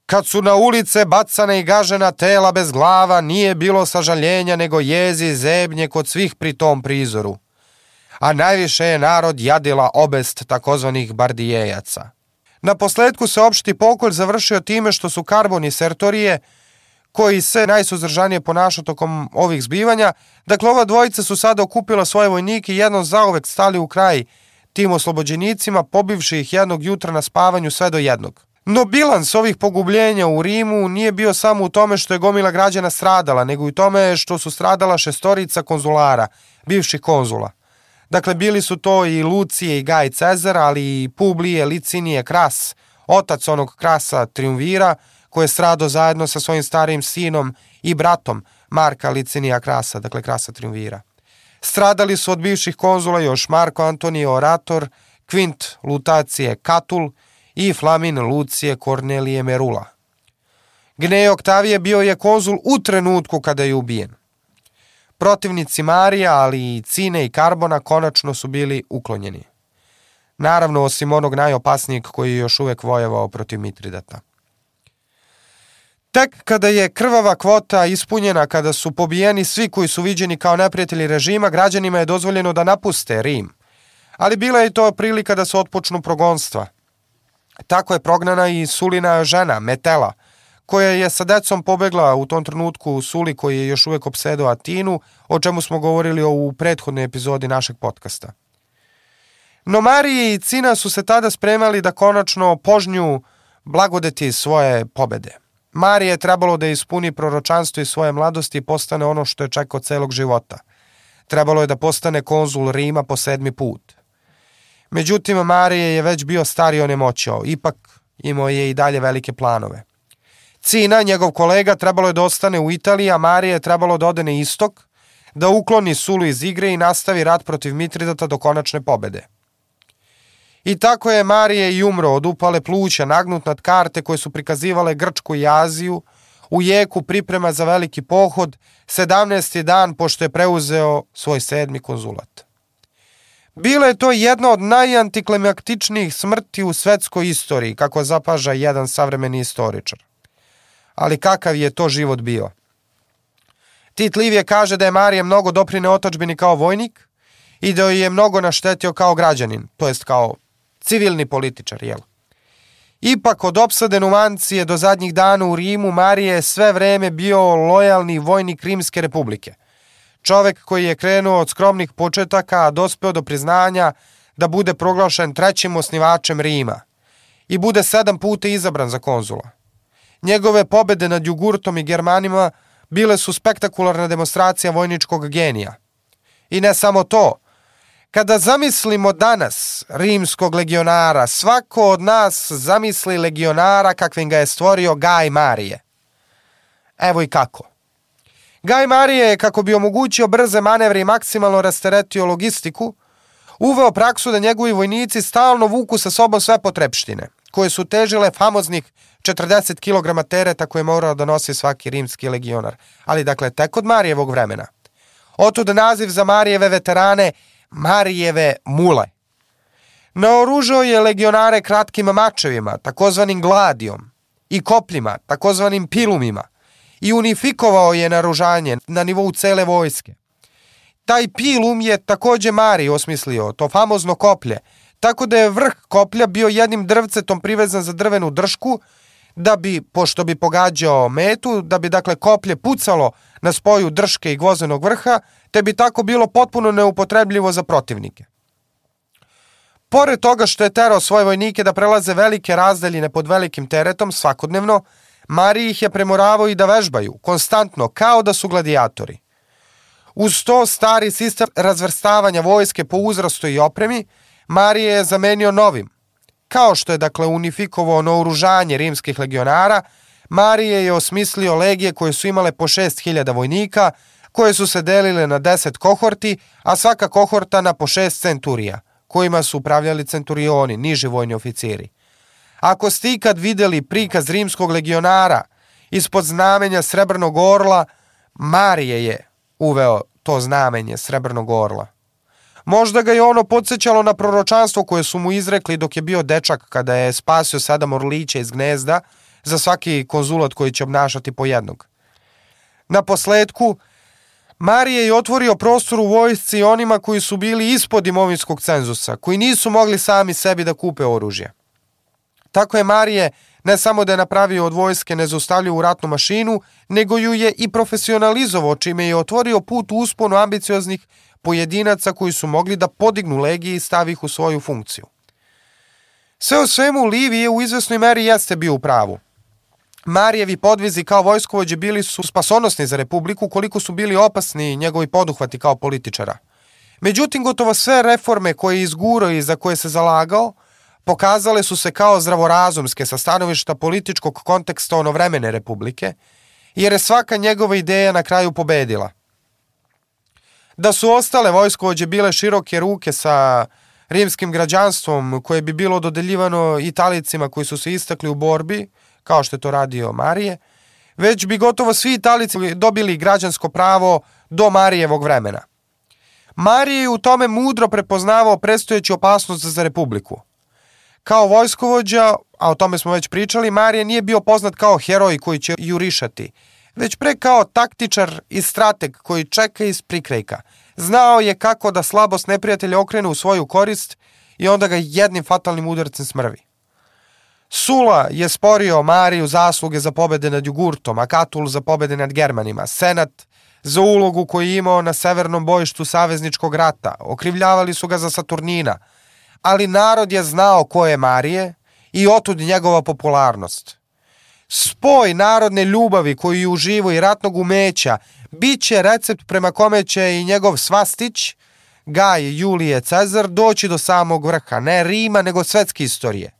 Kad su na ulice bacane i gažena tela bez glava, nije bilo sažaljenja nego jezi i zebnje kod svih pri tom prizoru. A najviše je narod jadila obest takozvanih bardijejaca. Na posledku se opšti pokolj završio time što su Karbon i Sertorije, koji se najsuzdržanije ponašao tokom ovih zbivanja, dakle ova dvojica su sada okupila svoje vojnike i jednom zauvek stali u kraj tim oslobođenicima, pobivši ih jednog jutra na spavanju sve do jednog. No bilans ovih pogubljenja u Rimu nije bio samo u tome što je gomila građana stradala, nego i u tome što su stradala šestorica konzulara, bivših konzula. Dakle, bili su to i Lucije i Gaj Cezar, ali i Publije, Licinije, Kras, otac onog Krasa Triumvira, koji je stradao zajedno sa svojim starijim sinom i bratom Marka Licinija Krasa, dakle Krasa Triumvira. Stradali su od bivših konzula još Marko Antonio Orator, Kvint Lutacije Katul i Flamin Lucije Kornelije Merula. Gnej Oktavije bio je konzul u trenutku kada je ubijen. Protivnici Marija, ali i Cine i Karbona konačno su bili uklonjeni. Naravno, osim onog najopasnijeg koji je još uvek vojevao protiv Mitridata. Tek kada je krvava kvota ispunjena, kada su pobijeni svi koji su viđeni kao neprijatelji režima, građanima je dozvoljeno da napuste Rim. Ali bila je to prilika da se otpočnu progonstva – Tako je prognana i Sulina žena, Metela, koja je sa decom pobegla u tom trenutku u Suli koji je još uvek obsedao Atinu, o čemu smo govorili u prethodnoj epizodi našeg podcasta. No Marije i Cina su se tada spremali da konačno požnju blagodeti svoje pobede. Marije je trebalo da ispuni proročanstvo iz svoje mladosti i postane ono što je čekao celog života. Trebalo je da postane konzul Rima po sedmi put – Međutim, Marije je već bio stari onemoćao, ipak imao je i dalje velike planove. Cina, njegov kolega, trebalo je da ostane u Italiji, a Marije je trebalo da ode na istok, da ukloni Sulu iz igre i nastavi rat protiv Mitridata do konačne pobede. I tako je Marije i umro od upale pluća, nagnut nad karte koje su prikazivale Grčku i Aziju, u jeku priprema za veliki pohod, 17. dan pošto je preuzeo svoj sedmi konzulat. Bila je to jedna od najantiklimaktičnijih smrti u svetskoj istoriji, kako zapaža jedan savremeni istoričar. Ali kakav je to život bio? Tit Livije kaže da je Marije mnogo doprine otačbini kao vojnik i da je mnogo naštetio kao građanin, to jest kao civilni političar, jel? Ipak od opsade Numancije do zadnjih dana u Rimu Marije je sve vreme bio lojalni vojnik Rimske republike. čovek koji je krenuo od skromnih početaka, a dospeo do priznanja da bude proglašen trećim osnivačem Rima i bude sedam puta izabran za konzula. Njegove pobede nad Jugurtom i Germanima bile su spektakularna demonstracija vojničkog genija. I ne samo to, Kada zamislimo danas rimskog legionara, svako od nas zamisli legionara kakvim ga je stvorio Gaj Marije. Evo i kako. Gaj Marije je, kako bi omogućio brze manevre i maksimalno rasteretio logistiku, uveo praksu da njegovi vojnici stalno vuku sa sobom sve potrepštine, koje su težile famoznih 40 kg tereta koje morao da nosi svaki rimski legionar, ali dakle tek od Marijevog vremena. Otud naziv za Marijeve veterane Marijeve mule. Naoružao je legionare kratkim mačevima, takozvanim gladijom, i kopljima, takozvanim pilumima, i unifikovao je naružanje na nivou cele vojske. Taj pilum je takođe Mari osmislio, to famozno koplje, tako da je vrh koplja bio jednim drvcetom privezan za drvenu dršku, da bi, pošto bi pogađao metu, da bi dakle koplje pucalo na spoju drške i gvozenog vrha, te bi tako bilo potpuno neupotrebljivo za protivnike. Pored toga što je terao svoje vojnike da prelaze velike razdaljine pod velikim teretom svakodnevno, Mariji ih je premoravao i da vežbaju, konstantno, kao da su gladijatori. Uz to stari sistem razvrstavanja vojske po uzrastu i opremi, Marije je zamenio novim. Kao što je dakle unifikovao naoružanje rimskih legionara, Marije je osmislio legije koje su imale po 6000 vojnika, koje su se delile na 10 kohorti, a svaka kohorta na po 6 centurija, kojima su upravljali centurioni, niži vojni oficiri. Ako ste ikad videli prikaz rimskog legionara ispod znamenja Srebrnog orla, Marije je uveo to znamenje Srebrnog orla. Možda ga je ono podsjećalo na proročanstvo koje su mu izrekli dok je bio dečak kada je spasio sedam orlića iz gnezda za svaki konzulat koji će obnašati po jednog. Na posledku, Marije je otvorio prostor u vojsci onima koji su bili ispod imovinskog cenzusa, koji nisu mogli sami sebi da kupe oružje. Tako je Marije ne samo da je napravio od vojske nezaustavljivu ratnu mašinu, nego ju je i profesionalizovao, čime je otvorio put u usponu ambicioznih pojedinaca koji su mogli da podignu legije i stavi ih u svoju funkciju. Sve o svemu Livije u izvesnoj meri jeste bio u pravu. Marijevi podvizi kao vojskovođe bili su spasonosni za Republiku koliko su bili opasni njegovi poduhvati kao političara. Međutim, gotovo sve reforme koje je izgurao i za koje se zalagao, pokazale su se kao zdravorazumske sa stanovišta političkog konteksta onovremene Republike, jer je svaka njegova ideja na kraju pobedila. Da su ostale vojskovođe bile široke ruke sa rimskim građanstvom koje bi bilo dodeljivano Italicima koji su se istakli u borbi, kao što je to radio Marije, već bi gotovo svi Italici dobili građansko pravo do Marijevog vremena. Marije je u tome mudro prepoznavao predstojeću opasnost za Republiku. Kao vojskovođa, a o tome smo već pričali, Marije nije bio poznat kao heroj koji će jurišati, već pre kao taktičar i strateg koji čeka iz prikrejka. Znao je kako da slabost neprijatelja okrene u svoju korist i onda ga jednim fatalnim udarcem smrvi. Sula je sporio Mariju zasluge za pobede nad Jugurtom, a Katul za pobede nad Germanima, Senat za ulogu koju je imao na severnom bojištu savezničkog rata, okrivljavali su ga za Saturnina, ali narod je znao ko je Marije i otud njegova popularnost. Spoj narodne ljubavi koju uživo i ratnog umeća bit će recept prema kome će i njegov svastić, Gaj Julije Cezar, doći do samog vrha, ne Rima, nego svetske istorije.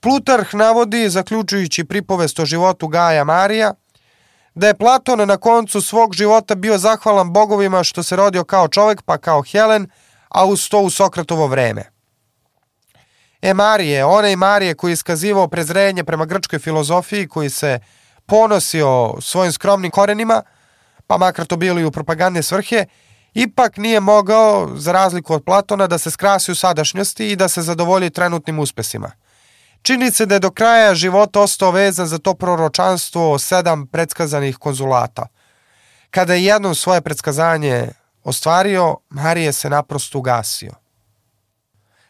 Plutarh navodi, zaključujući pripovest o životu Gaja Marija, da je Platon na koncu svog života bio zahvalan bogovima što se rodio kao čovek pa kao Helen, a uz to u Sokratovo vreme. E Marije, onaj Marije koji je iskazivao prezrenje prema grčkoj filozofiji, koji se ponosio svojim skromnim korenima, pa makar to bilo i u propagandne svrhe, ipak nije mogao, za razliku od Platona, da se skrasi u sadašnjosti i da se zadovolji trenutnim uspesima – Čini se da je do kraja života ostao vezan za to proročanstvo o sedam predskazanih konzulata. Kada je jednom svoje predskazanje ostvario, Marije se naprosto ugasio.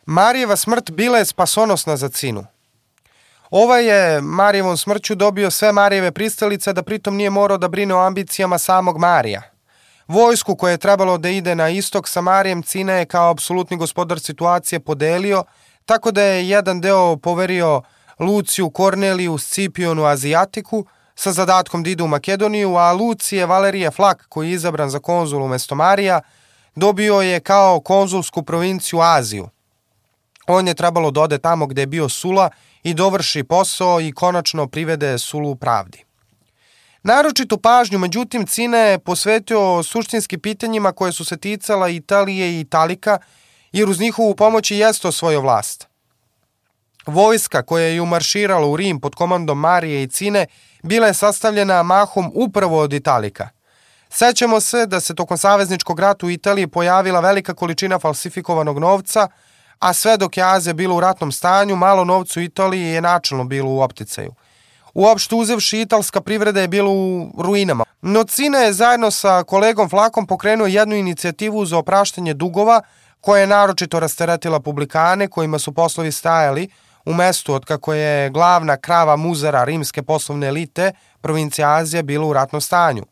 Marijeva smrt bila je spasonosna za cinu. Ovaj je Marijevom smrću dobio sve Marijeve pristalice da pritom nije morao da brine o ambicijama samog Marija. Vojsku koja je trebalo da ide na istok sa Marijem Cina je kao apsolutni gospodar situacije podelio, tako da je jedan deo poverio Luciju Korneliju Scipionu Azijatiku sa zadatkom da ide u Makedoniju, a Lucije Valerije Flak, koji je izabran za konzul umesto Marija, dobio je kao konzulsku provinciju Aziju. On je trebalo da ode tamo gde je bio Sula i dovrši posao i konačno privede Sulu pravdi. Naročitu pažnju, međutim, Cine je posvetio suštinski pitanjima koje su se ticala Italije i Italika, jer uz njihovu pomoć i jeste osvojio vlast. Vojska koja je umarširala u Rim pod komandom Marije i Cine bila je sastavljena mahom upravo od Italika. Sećamo se da se tokom savezničkog rata u Italiji pojavila velika količina falsifikovanog novca, a sve dok je Azija bila u ratnom stanju, malo novca u Italiji je načelno bilo u opticaju – Uopšte uzevši italska privreda je bila u ruinama. No Cina je zajedno sa kolegom Flakom pokrenuo jednu inicijativu za opraštanje dugova koja je naročito rasteretila publikane kojima su poslovi stajali u mestu od kako je glavna krava muzara rimske poslovne elite provincija Azija bila u ratnom stanju.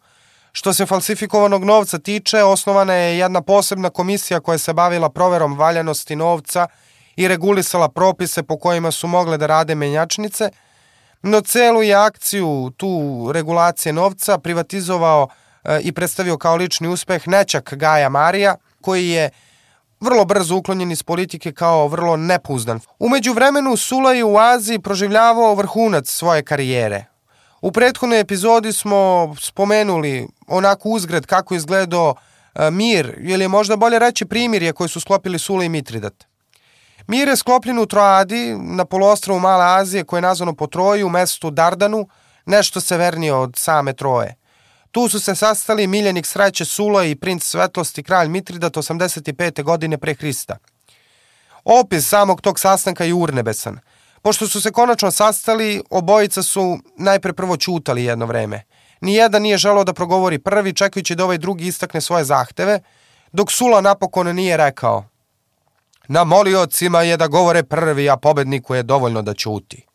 Što se falsifikovanog novca tiče, osnovana je jedna posebna komisija koja se bavila proverom valjanosti novca i regulisala propise po kojima su mogle da rade menjačnice – No celu je akciju tu regulacije novca privatizovao e, i predstavio kao lični uspeh nečak Gaja Marija, koji je vrlo brzo uklonjen iz politike kao vrlo nepouzdan. Umeđu vremenu Sula je u Aziji proživljavao vrhunac svoje karijere. U prethodnoj epizodi smo spomenuli onako uzgred kako izgledao e, mir, ili je možda bolje reći primirje koje su sklopili Sula i Mitridat. Mir je sklopljen u Troadi, na poluostrovu Male Azije, koje je nazvano po Troji, u mestu Dardanu, nešto severnije od same Troje. Tu su se sastali miljenik sreće Sula i princ svetlosti kralj Mitridat 85. godine pre Hrista. Opis samog tog sastanka je urnebesan. Pošto su se konačno sastali, obojica su najpre prvo čutali jedno vreme. Nijedan nije želao da progovori prvi, čekajući da ovaj drugi istakne svoje zahteve, dok Sula napokon nije rekao – Na moliocima je da govore prvi, a pobedniku je dovoljno da ćuti.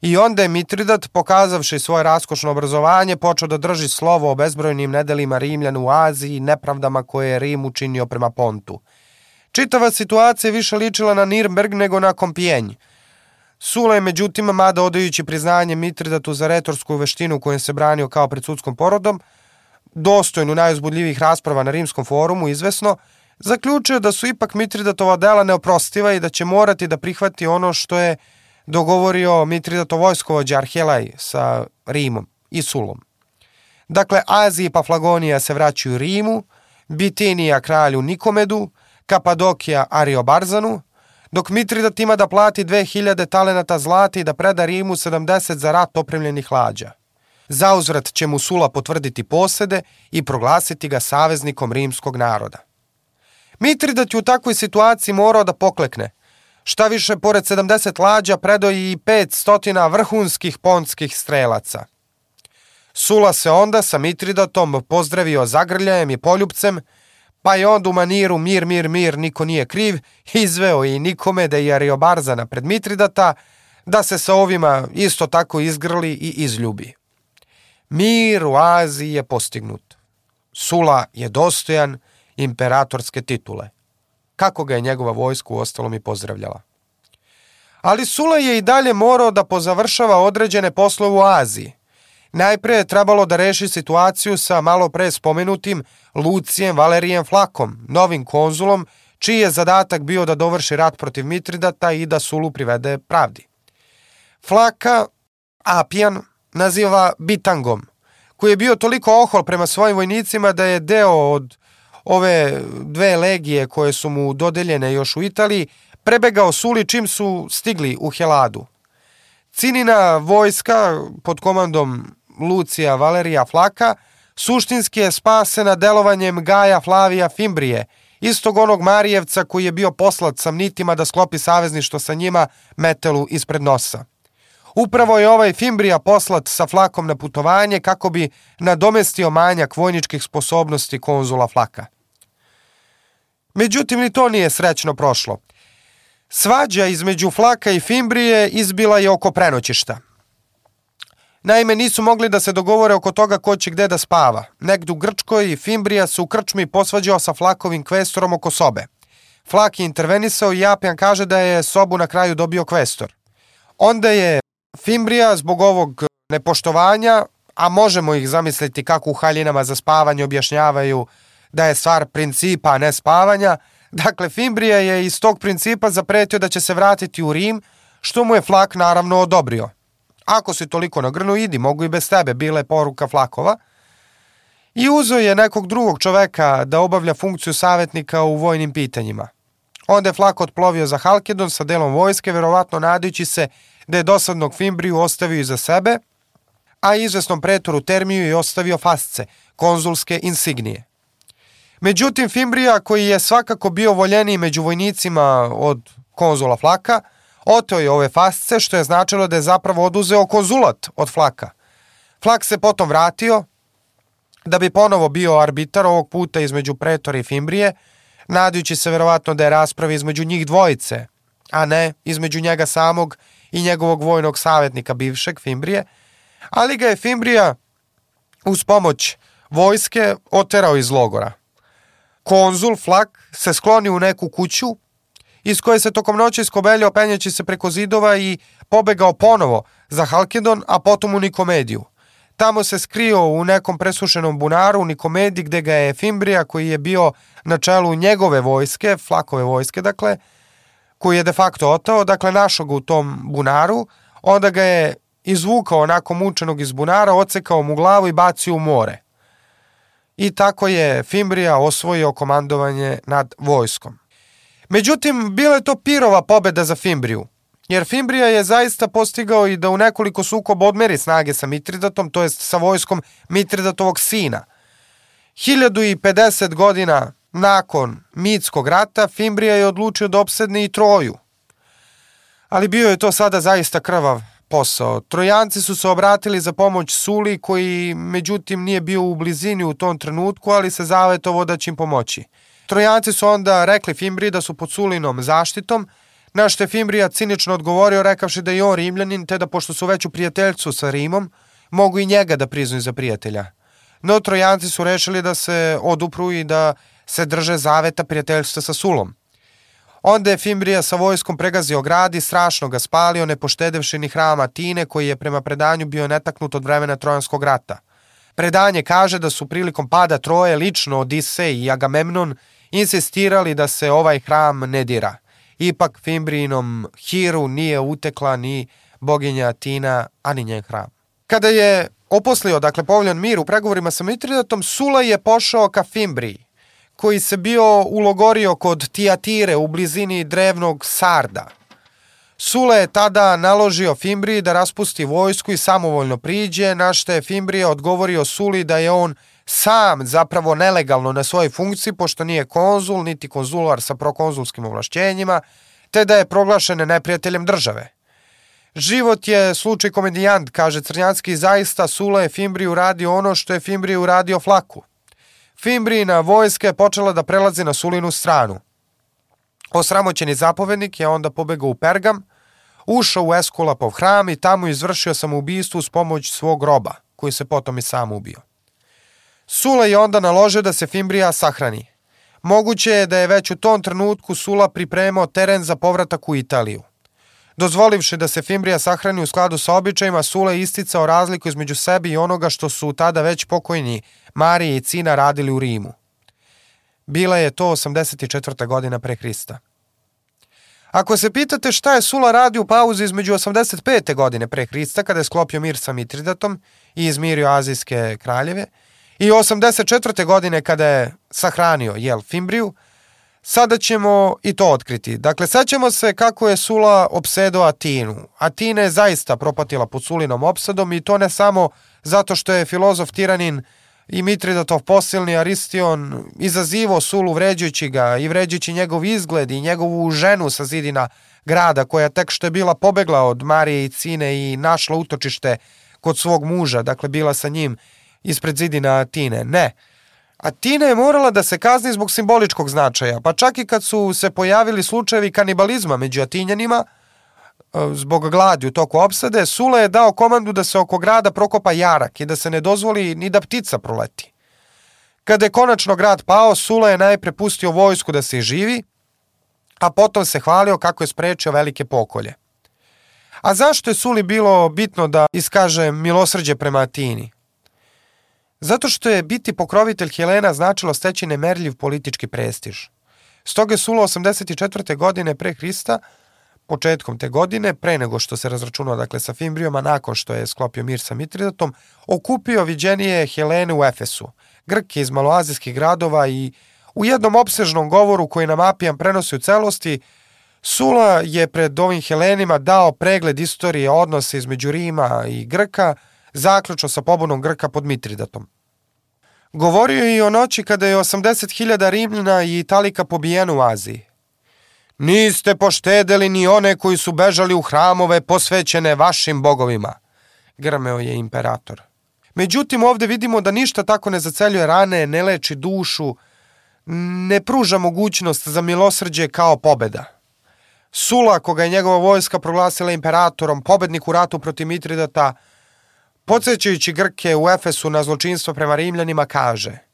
I onda je Mitridat, pokazavši svoje raskošno obrazovanje, počeo da drži slovo o bezbrojnim nedelima Rimljana u Aziji i nepravdama koje je Rim učinio prema Pontu. Čitava situacija više ličila na Nirnberg nego na Kompijenj. Sula je međutim, mada odajući priznanje Mitridatu za retorsku veštinu kojom se branio kao pred sudskom porodom, dostojnu najuzbudljivih rasprava na rimskom forumu, izvesno, zaključio da su ipak Mitridatova dela neoprostiva i da će morati da prihvati ono što je dogovorio Mitridatov vojskovođa Arhelaj sa Rimom i Sulom. Dakle, Azija i Paflagonija se vraćaju Rimu, Bitinija kralju Nikomedu, Kapadokija Ariobarzanu, dok Mitridat ima da plati 2000 talenata zlata i da preda Rimu 70 za rat opremljenih lađa. Zauzvrat će mu Sula potvrditi posede i proglasiti ga saveznikom rimskog naroda. Mitridat je u takvoj situaciji morao da poklekne. Šta više, pored 70 lađa predo i 500 vrhunskih ponskih strelaca. Sula se onda sa Mitridatom pozdravio zagrljajem i poljubcem, pa je onda u maniru mir, mir, mir, niko nije kriv, izveo i nikome da je Ariobarzana pred Mitridata, da se sa ovima isto tako izgrli i izljubi. Mir u Aziji je postignut. Sula je dostojan, imperatorske titule. Kako ga je njegova vojska u ostalom i pozdravljala. Ali Sula je i dalje morao da pozavršava određene poslove u Aziji. Najpre je trebalo da reši situaciju sa malo pre spomenutim Lucijem Valerijem Flakom, novim konzulom, čiji je zadatak bio da dovrši rat protiv Mitridata i da Sulu privede pravdi. Flaka Apijan naziva bitangom, koji je bio toliko ohol prema svojim vojnicima da je deo od ove dve legije koje su mu dodeljene još u Italiji, prebegao Suli čim su stigli u Heladu. Cinina vojska pod komandom Lucija Valerija Flaka suštinski je spasena delovanjem Gaja Flavija Fimbrije, istog onog Marijevca koji je bio poslat samnitima da sklopi savezništvo sa njima metelu ispred nosa. Upravo je ovaj Fimbrija poslat sa Flakom na putovanje kako bi nadomestio manjak vojničkih sposobnosti konzula Flaka. Međutim, ni to nije srećno prošlo. Svađa između Flaka i Fimbrije izbila je oko prenoćišta. Naime, nisu mogli da se dogovore oko toga ko će gde da spava. Negde u Grčkoj Fimbrija se u krčmi posvađao sa Flakovim kvestorom oko sobe. Flak je intervenisao i Japijan kaže da je sobu na kraju dobio kvestor. Onda je Fimbrija zbog ovog nepoštovanja, a možemo ih zamisliti kako u haljinama za spavanje objašnjavaju da je stvar principa, a ne spavanja, dakle Fimbrija je iz tog principa zapretio da će se vratiti u Rim, što mu je Flak naravno odobrio. Ako si toliko nagrnu, idi, mogu i bez tebe, bila je poruka Flakova. I uzo je nekog drugog čoveka da obavlja funkciju savjetnika u vojnim pitanjima. Onda je Flak otplovio za Halkedon sa delom vojske, verovatno nadajući se da je dosadnog Fimbriju ostavio iza sebe, a izvesnom pretoru Termiju je ostavio fasce, konzulske insignije. Međutim, Fimbrija, koji je svakako bio voljeniji među vojnicima od konzula Flaka, oteo je ove fasce, što je značilo da je zapravo oduzeo konzulat od Flaka. Flak se potom vratio, da bi ponovo bio arbitar ovog puta između pretora i Fimbrije, nadajući se verovatno da je rasprava između njih dvojice, a ne između njega samog i njegovog vojnog savjetnika bivšeg Fimbrije, ali ga je Fimbrija uz pomoć vojske oterao iz logora. Konzul Flak se skloni u neku kuću iz koje se tokom noći iskobeljao penjaći se preko zidova i pobegao ponovo za Halkedon, a potom u Nikomediju. Tamo se skrio u nekom presušenom bunaru u Nikomedi gde ga je Fimbrija koji je bio na čelu njegove vojske, Flakove vojske dakle, koji je de facto otao, dakle našao ga u tom bunaru, onda ga je izvukao onako mučenog iz bunara, ocekao mu glavu i bacio u more. I tako je Fimbrija osvojio komandovanje nad vojskom. Međutim, bila je to pirova pobeda za Fimbriju, jer Fimbrija je zaista postigao i da u nekoliko sukoba odmeri snage sa Mitridatom, to jest sa vojskom Mitridatovog sina. 1050 godina nakon Mitskog rata, Fimbrija je odlučio da opsedne i Troju. Ali bio je to sada zaista krvav posao. Trojanci su se obratili za pomoć Suli, koji međutim nije bio u blizini u tom trenutku, ali se zavetovo da će im pomoći. Trojanci su onda rekli Fimbri da su pod Sulinom zaštitom, na što je Fimbrija cinično odgovorio rekavši da je on rimljanin, te da pošto su već u prijateljcu sa Rimom, mogu i njega da priznaju za prijatelja. No Trojanci su rešili da se odupru i da se drže zaveta prijateljstva sa Sulom. Onda je Fimbrija sa vojskom pregazio grad i strašno ga spalio, ne poštedevši ni hrama Atine, koji je prema predanju bio netaknut od vremena Trojanskog rata. Predanje kaže da su prilikom pada Troje lično Odisej i Agamemnon insistirali da se ovaj hram ne dira. Ipak Fimbrijinom Hiru nije utekla ni boginja Atina, ani njen hram. Kada je oposlio, dakle, povljan mir u pregovorima sa Mitridatom, Sula je pošao ka Fimbriji, koji se bio ulogorio kod Tijatire u blizini drevnog Sarda. Sula je tada naložio Fimbriji da raspusti vojsku i samovoljno priđe, na što je Fimbrija odgovorio Suli da je on sam zapravo nelegalno na svojoj funkciji, pošto nije konzul, niti konzular sa prokonzulskim ovlašćenjima, te da je proglašen neprijateljem države. Život je slučaj komedijant, kaže Crnjanski, zaista Sula je Fimbriju radio ono što je Fimbriju radio Flaku – Fimbrijina vojska je počela da prelazi na Sulinu stranu. Osramoćeni zapovednik je onda pobegao u Pergam, ušao u Eskulapov hram i tamo izvršio samoubistvo uz pomoć svog roba, koji se potom i sam ubio. Sula je onda naložio da se Fimbrija sahrani. Moguće je da je već u tom trenutku Sula pripremao teren za povratak u Italiju. Dozvolivši da se Fimbrija sahrani u skladu sa običajima, Sula je isticao razliku između sebe i onoga što su tada već pokojni Marije i Cina radili u Rimu. Bila je to 84. godina pre Hrista. Ako se pitate šta je Sula radio u pauzi između 85. godine pre Hrista, kada je sklopio mir sa Mitridatom i izmirio azijske kraljeve, i 84. godine kada je sahranio Jel Fimbriju, Sada ćemo i to otkriti. Dakle, sećamo se kako je Sula opsedao Atinu. Atina je zaista propatila pod Sulinom opsadom i to ne samo zato što je filozof tiranin i Mitridatov posilni Aristion izazivo Sulu vređujući ga i vređujući njegov izgled i njegovu ženu sa zidina grada koja tek što je bila pobegla od Marije i Cine i našla utočište kod svog muža, dakle bila sa njim ispred zidina Atine. Ne, Atina je morala da se kazni zbog simboličkog značaja, pa čak i kad su se pojavili slučajevi kanibalizma među Atinjanima, zbog gladi u toku opsade, Sula je dao komandu da se oko grada prokopa jarak i da se ne dozvoli ni da ptica proleti. Kada je konačno grad pao, Sula je najpre pustio vojsku da se živi, a potom se hvalio kako je sprečio velike pokolje. A zašto je Suli bilo bitno da iskaže milosrđe prema Atini? Zato što je biti pokrovitelj Helena značilo steći nemerljiv politički prestiž. Stoga je Sula 84. godine pre Hrista, početkom te godine, pre nego što se razračunao dakle, sa Fimbrijom, a nakon što je sklopio mir sa Mitridatom, okupio viđenije Helene u Efesu, Grke iz maloazijskih gradova i u jednom opsežnom govoru koji nam Apijan prenosi u celosti, Sula je pred ovim Helenima dao pregled istorije odnose između Rima i Grka, zaključno sa pobunom Grka pod Mitridatom. Govorio je i o noći kada je 80.000 Rimljana i Italika pobijeno u Aziji. Niste poštedeli ni one koji su bežali u hramove posvećene vašim bogovima, grmeo je imperator. Međutim, ovde vidimo da ništa tako ne zaceljuje rane, ne leči dušu, ne pruža mogućnost za milosrđe kao pobeda. Sula, koga je njegova vojska proglasila imperatorom, pobednik u ratu protiv Mitridata, podsjećajući Grke u Efesu na zločinstvo prema Rimljanima, kaže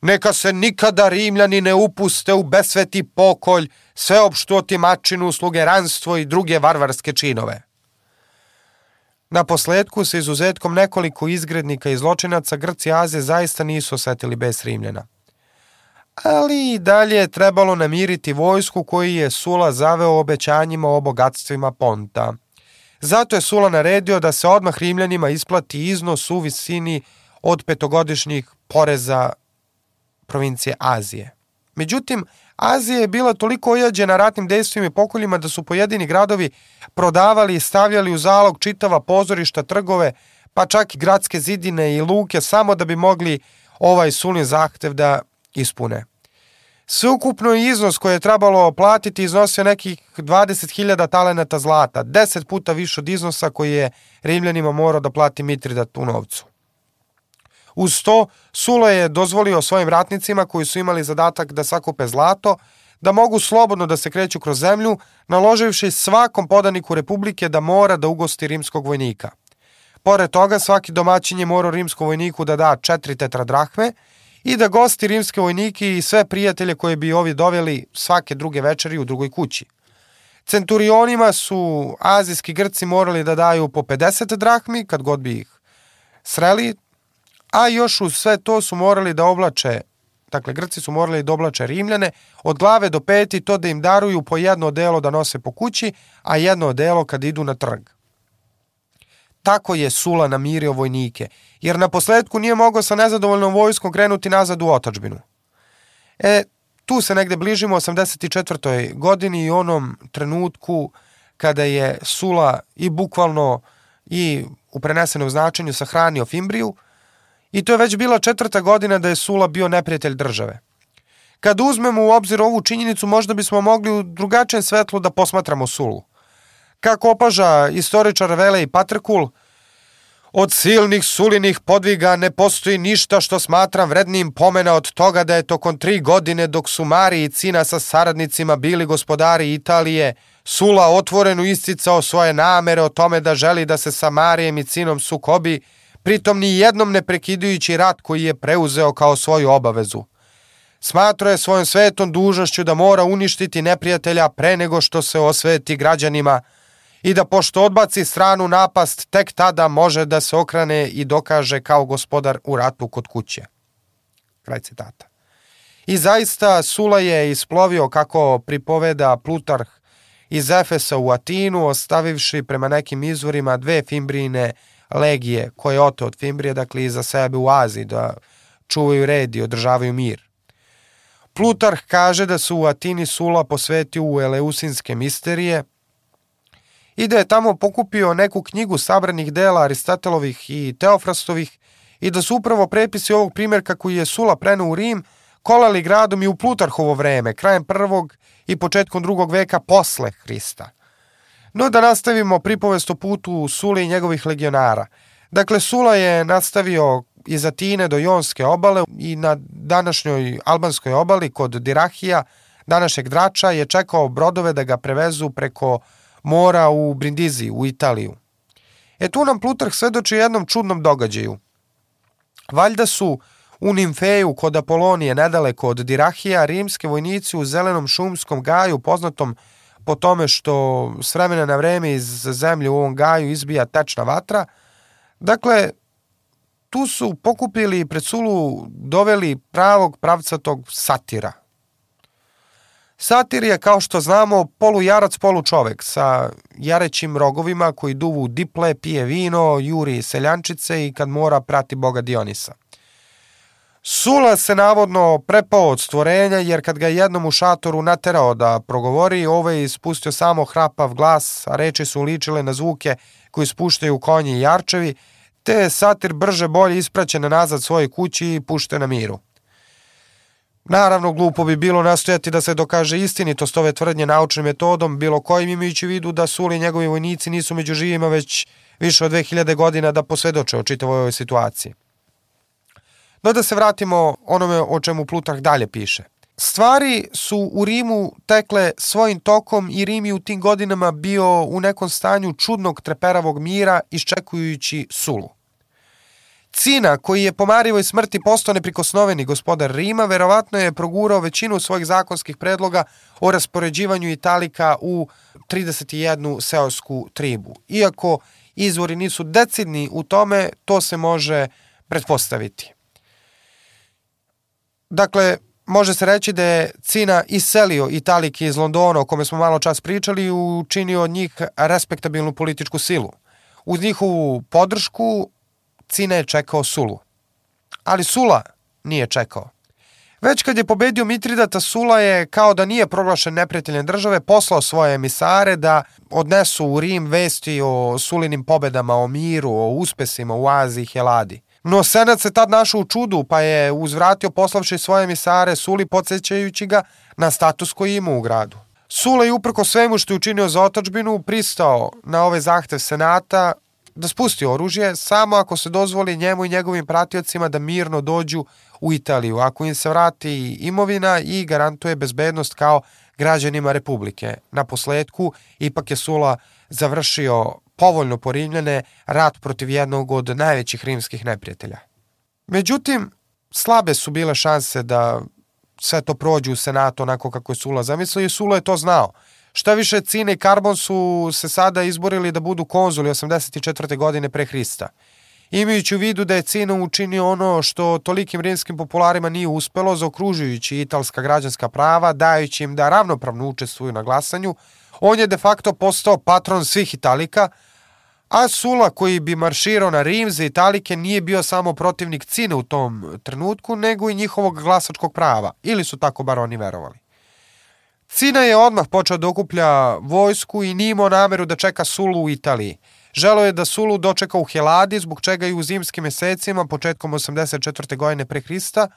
Neka se nikada Rimljani ne upuste u besveti pokolj, sveopštu otimačinu, slugeranstvo i druge varvarske činove. Na posledku, sa izuzetkom nekoliko izgrednika i zločinaca, Grci Aze zaista nisu osetili bez Rimljana. Ali i dalje je trebalo namiriti vojsku koji je Sula zaveo obećanjima o bogatstvima Ponta – Zato je Sula naredio da se odmah Rimljanima isplati iznos u visini od petogodišnjih poreza provincije Azije. Međutim, Azija je bila toliko ojađena ratnim dejstvima i pokoljima da su pojedini gradovi prodavali i stavljali u zalog čitava pozorišta, trgove, pa čak i gradske zidine i luke samo da bi mogli ovaj sulin zahtev da ispune. Sveukupno iznos koji je trebalo platiti iznosio nekih 20.000 talenata zlata, 10 puta više od iznosa koji je Rimljanima morao da plati Mitridat u novcu. Uz to, Sula je dozvolio svojim ratnicima koji su imali zadatak da sakupe zlato, da mogu slobodno da se kreću kroz zemlju, naloživši svakom podaniku Republike da mora da ugosti rimskog vojnika. Pored toga, svaki domaćin je morao rimskom vojniku da da četiri tetradrahme i da gosti rimske vojnike i sve prijatelje koje bi ovi doveli svake druge večeri u drugoj kući. Centurionima su azijski Grci morali da daju po 50 drahmi kad god bi ih sreli, a još uz sve to su morali da oblače, dakle Grci su morali da oblače Rimljane, od glave do peti to da im daruju po jedno odelo da nose po kući, a jedno odelo kad idu na trg. Tako je Sula namirio vojnike, jer na posledku nije mogao sa nezadovoljnom vojskom krenuti nazad u otačbinu. E, tu se negde bližimo 84. godini i onom trenutku kada je Sula i bukvalno i u prenesenom značenju sahranio Fimbriju i to je već bila četvrta godina da je Sula bio neprijatelj države. Kad uzmemo u obzir ovu činjenicu, možda bismo mogli u drugačijem svetlu da posmatramo Sulu. Kako opaža istoričar Vele i Patrkul, od silnih sulinih podviga ne postoji ništa što smatram vrednim pomena od toga da je tokom tri godine dok su Mari i Cina sa saradnicima bili gospodari Italije, Sula otvoreno isticao svoje namere o tome da želi da se sa Marijem i Cinom sukobi, pritom ni jednom ne prekidujući rat koji je preuzeo kao svoju obavezu. Smatrao je svojom svetom dužnošću da mora uništiti neprijatelja pre nego što se osveti građanima, i da pošto odbaci stranu napast, tek tada može da se okrane i dokaže kao gospodar u ratu kod kuće. Kraj citata. I zaista Sula je isplovio kako pripoveda Plutarh iz Efesa u Atinu, ostavivši prema nekim izvorima dve Fimbrine legije koje ote od Fimbrije, dakle iza sebe u Aziji, da čuvaju red i održavaju mir. Plutarh kaže da su u Atini Sula posvetio u Eleusinske misterije, i da je tamo pokupio neku knjigu sabranih dela Aristotelovih i Teofrastovih i da su upravo prepisi ovog primjerka koji je Sula prenuo u Rim kolali gradom i u Plutarhovo vreme, krajem prvog i početkom drugog veka posle Hrista. No da nastavimo pripovest o putu Sule i njegovih legionara. Dakle, Sula je nastavio iz Atine do Jonske obale i na današnjoj albanskoj obali kod Dirahija, današnjeg Drača, je čekao brodove da ga prevezu preko mora u Brindiziji, u Italiju. E tu nam Plutarh svedoči jednom čudnom događaju. Valjda su u Nimfeju kod Apolonije, nedaleko od Dirahija, rimske vojnici u zelenom šumskom gaju, poznatom po tome što s vremena na vreme iz zemlje u ovom gaju izbija tečna vatra. Dakle, tu su pokupili i pred Sulu doveli pravog pravcatog satira. Satir je, kao što znamo, polu jarac, polu čovek, sa jarećim rogovima koji duvu diple, pije vino, juri seljančice i kad mora prati boga Dionisa. Sula se navodno prepao od stvorenja jer kad ga jednom u šatoru naterao da progovori, ovaj je ispustio samo hrapav glas, a reči su ličile na zvuke koji spuštaju konji i jarčevi, te je satir brže bolje ispraćen nazad svoje kući i pušte na miru. Naravno, glupo bi bilo nastojati da se dokaže istinitost ove tvrdnje naučnim metodom, bilo kojim imajući vidu da Suli i njegovi vojnici nisu među živima već više od 2000 godina da posvedoče o čitavoj ovoj situaciji. No da se vratimo onome o čemu Plutarh dalje piše. Stvari su u Rimu tekle svojim tokom i Rim je u tim godinama bio u nekom stanju čudnog treperavog mira iščekujući Sulu. Cina, koji je po Marijevoj smrti postao neprikosnoveni gospodar Rima, verovatno je progurao većinu svojih zakonskih predloga o raspoređivanju Italika u 31 seosku tribu. Iako izvori nisu decidni u tome, to se može pretpostaviti. Dakle, može se reći da je Cina iselio Italike iz Londona, o kome smo malo čas pričali, i učinio od njih respektabilnu političku silu. Uz njihovu podršku Cina je čekao Sulu. Ali Sula nije čekao. Već kad je pobedio Mitridata, Sula je, kao da nije proglašen neprijateljem države, poslao svoje emisare da odnesu u Rim vesti o Sulinim pobedama, o miru, o uspesima u Aziji i Heladi. No Senat se tad našao u čudu, pa je uzvratio poslavši svoje emisare Suli, podsjećajući ga na status koji ima u gradu. Sula je uprko svemu što je učinio za otačbinu pristao na ove zahtev Senata da spusti oružje samo ako se dozvoli njemu i njegovim pratiocima da mirno dođu u Italiju, ako im se vrati imovina i garantuje bezbednost kao građanima Republike. Na posledku, ipak je Sula završio povoljno po Rimljane rat protiv jednog od najvećih rimskih neprijatelja. Međutim, slabe su bile šanse da sve to prođe u Senatu onako kako je Sula zamislio i Sula je to znao. Šta više, Cine i Karbon su se sada izborili da budu konzuli 84. godine pre Hrista. Imajući u vidu da je Cina učinio ono što tolikim rimskim popularima nije uspelo, zaokružujući italska građanska prava, dajući im da ravnopravno učestvuju na glasanju, on je de facto postao patron svih Italika, a Sula koji bi marširao na Rim za Italike nije bio samo protivnik Cine u tom trenutku, nego i njihovog glasačkog prava, ili su tako bar oni verovali. Cina je odmah počeo da okuplja vojsku i nije imao nameru da čeka Sulu u Italiji. Želo je da Sulu dočeka u Heladi, zbog čega i u zimskim mesecima, početkom 84. godine pre Hrista,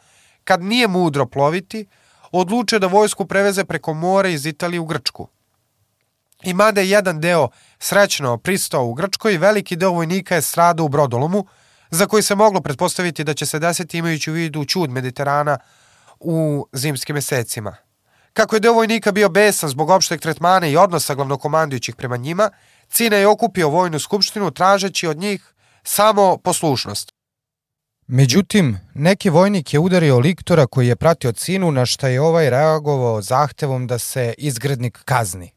kad nije mudro ploviti, odluče da vojsku preveze preko mora iz Italije u Grčku. I mada je jedan deo srećno pristao u Grčkoj, veliki deo vojnika je stradao u Brodolomu, za koji se moglo pretpostaviti da će se desiti imajući u vidu čud Mediterana u zimskim mesecima. Kako je deo vojnika bio besan zbog opšteg tretmana i odnosa glavnokomandujućih prema njima, Cina je okupio vojnu skupštinu tražeći od njih samo poslušnost. Međutim, neki vojnik je udario liktora koji je pratio Cinu na šta je ovaj reagovao zahtevom da se izgrednik kazni.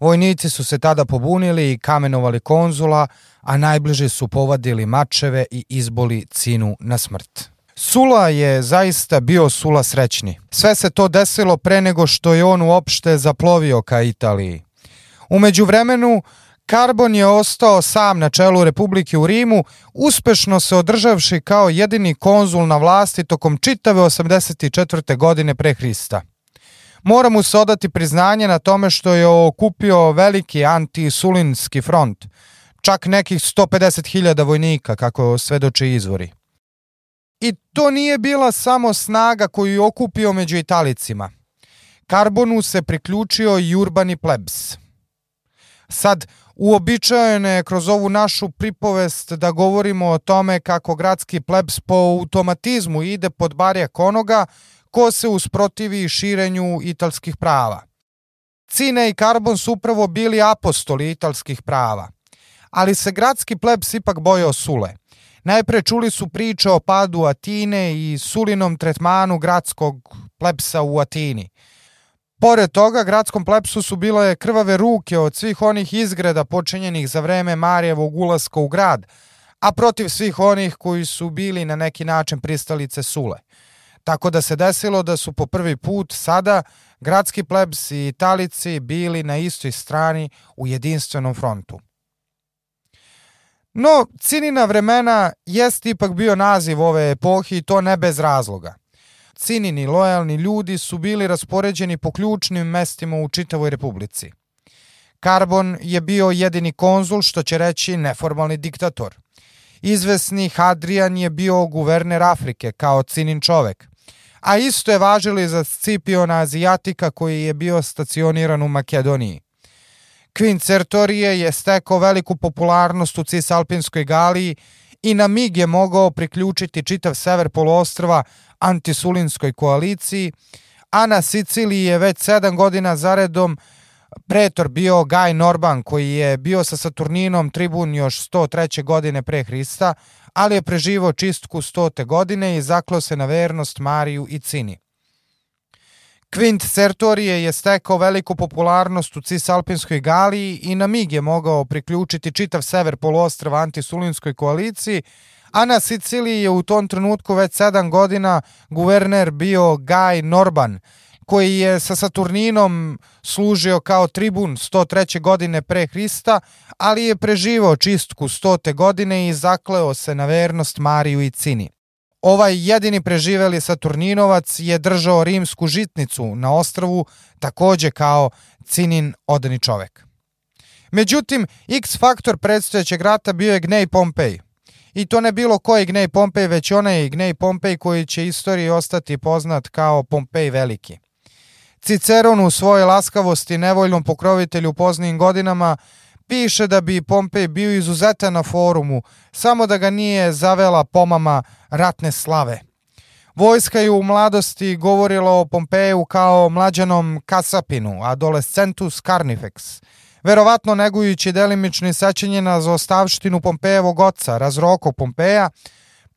Vojnici su se tada pobunili i kamenovali konzula, a najbliže su povadili mačeve i izboli Cinu na smrt. Sula je zaista bio Sula srećni. Sve se to desilo pre nego što je on uopšte zaplovio ka Italiji. Umeđu vremenu, Karbon je ostao sam na čelu Republike u Rimu, uspešno se održavši kao jedini konzul na vlasti tokom čitave 84. godine pre Hrista. Mora mu se odati priznanje na tome što je okupio veliki antisulinski front, čak nekih 150.000 vojnika, kako svedoče izvori. I to nije bila samo snaga koju je okupio među Italicima. Karbonu se priključio i urbani plebs. Sad, uobičajeno je kroz ovu našu pripovest da govorimo o tome kako gradski plebs po automatizmu ide pod barjak onoga ko se usprotivi širenju italskih prava. Cine i Karbon su upravo bili apostoli italskih prava. Ali se gradski plebs ipak bojao Sule. Najpre čuli su priče o padu Atine i Sulinom tretmanu gradskog plebsa u Atini. Pored toga, gradskom plepsu su bile krvave ruke od svih onih izgreda počinjenih za vreme Marijevog ulaska u grad, a protiv svih onih koji su bili na neki način pristalice Sule. Tako da se desilo da su po prvi put sada gradski plebs i italici bili na istoj strani u jedinstvenom frontu. No, Cinina vremena jest ipak bio naziv ove epohi i to ne bez razloga. Cinini lojalni ljudi su bili raspoređeni po ključnim mestima u čitavoj republici. Karbon je bio jedini konzul, što će reći neformalni diktator. Izvesni Hadrian je bio guverner Afrike kao cinin čovek, a isto je važilo i za Scipiona Azijatika koji je bio stacioniran u Makedoniji. Quint Sertorije je stekao veliku popularnost u Cisalpinskoj Galiji i na mig je mogao priključiti čitav sever poluostrva antisulinskoj koaliciji, a na Siciliji je već sedam godina zaredom pretor bio Gaj Norban koji je bio sa Saturninom tribun još 103. godine pre Hrista, ali je preživao čistku 100. godine i zaklao se na vernost Mariju i Cini. Quint Sertorije je stekao veliku popularnost u Cisalpinskoj Galiji i na mig je mogao priključiti čitav sever poluostrava antisulinskoj koaliciji, a na Siciliji je u tom trenutku već sedam godina guverner bio Gaj Norban, koji je sa Saturninom služio kao tribun 103. godine pre Hrista, ali je preživao čistku 100. godine i zakleo se na vernost Mariju i Cini. Ovaj jedini preživeli Saturninovac je držao rimsku žitnicu na ostrvu, takođe kao Cinin odani čovek. Međutim, X faktor predstojećeg rata bio je Gnej Pompej. I to ne bilo koji Gnej Pompej, već onaj Gnej Pompej koji će istoriji ostati poznat kao Pompej Veliki. Ciceron u svojoj laskavosti nevoljnom pokrovitelju u poznijim godinama piše da bi Pompej bio izuzetan na forumu, samo da ga nije zavela pomama ratne slave. Vojska je u mladosti govorila o Pompeju kao mlađanom kasapinu, adolescentus carnifex, verovatno negujući delimični sećanje na zaostavštinu Pompejevog oca, razroko Pompeja,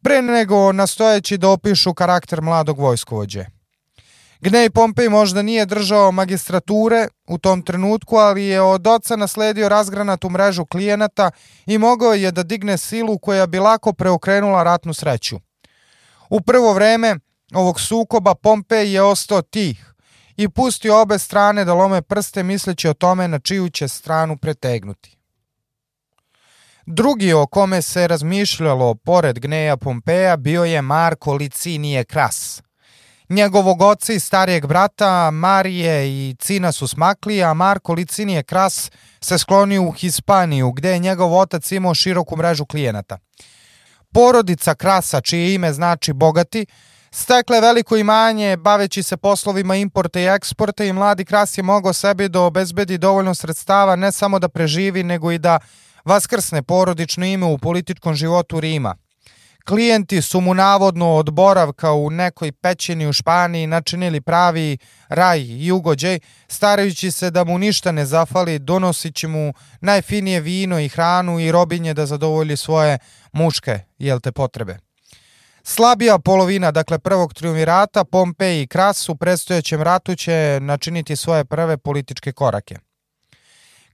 pre nego nastojeći da opišu karakter mladog vojskovođe. Gnej Pompej možda nije držao magistrature u tom trenutku, ali je od oca nasledio razgranatu mrežu klijenata i mogao je da digne silu koja bi lako preokrenula ratnu sreću. U prvo vreme ovog sukoba Pompej je ostao tih i pustio obe strane da lome prste misleći o tome na čiju će stranu pretegnuti. Drugi o kome se razmišljalo pored Gneja Pompeja bio je Marko Licinije Kras – Njegovog oca i starijeg brata Marije i Cina su smakli, a Marko Licinije Kras se sklonio u Hispaniju, gde je njegov otac imao široku mrežu klijenata. Porodica Krasa, čije ime znači bogati, stekle veliko imanje baveći se poslovima importa i eksporta i mladi Kras je mogao sebi da obezbedi dovoljno sredstava ne samo da preživi, nego i da vaskrsne porodično ime u političkom životu Rima – Klijenti su mu navodno od boravka u nekoj pećini u Španiji načinili pravi raj i ugođaj, starajući se da mu ništa ne zafali, donosići mu najfinije vino i hranu i robinje da zadovolji svoje muške, jel te, potrebe. Slabija polovina, dakle prvog triumvirata, Pompej i Kras u predstojećem ratu će načiniti svoje prve političke korake.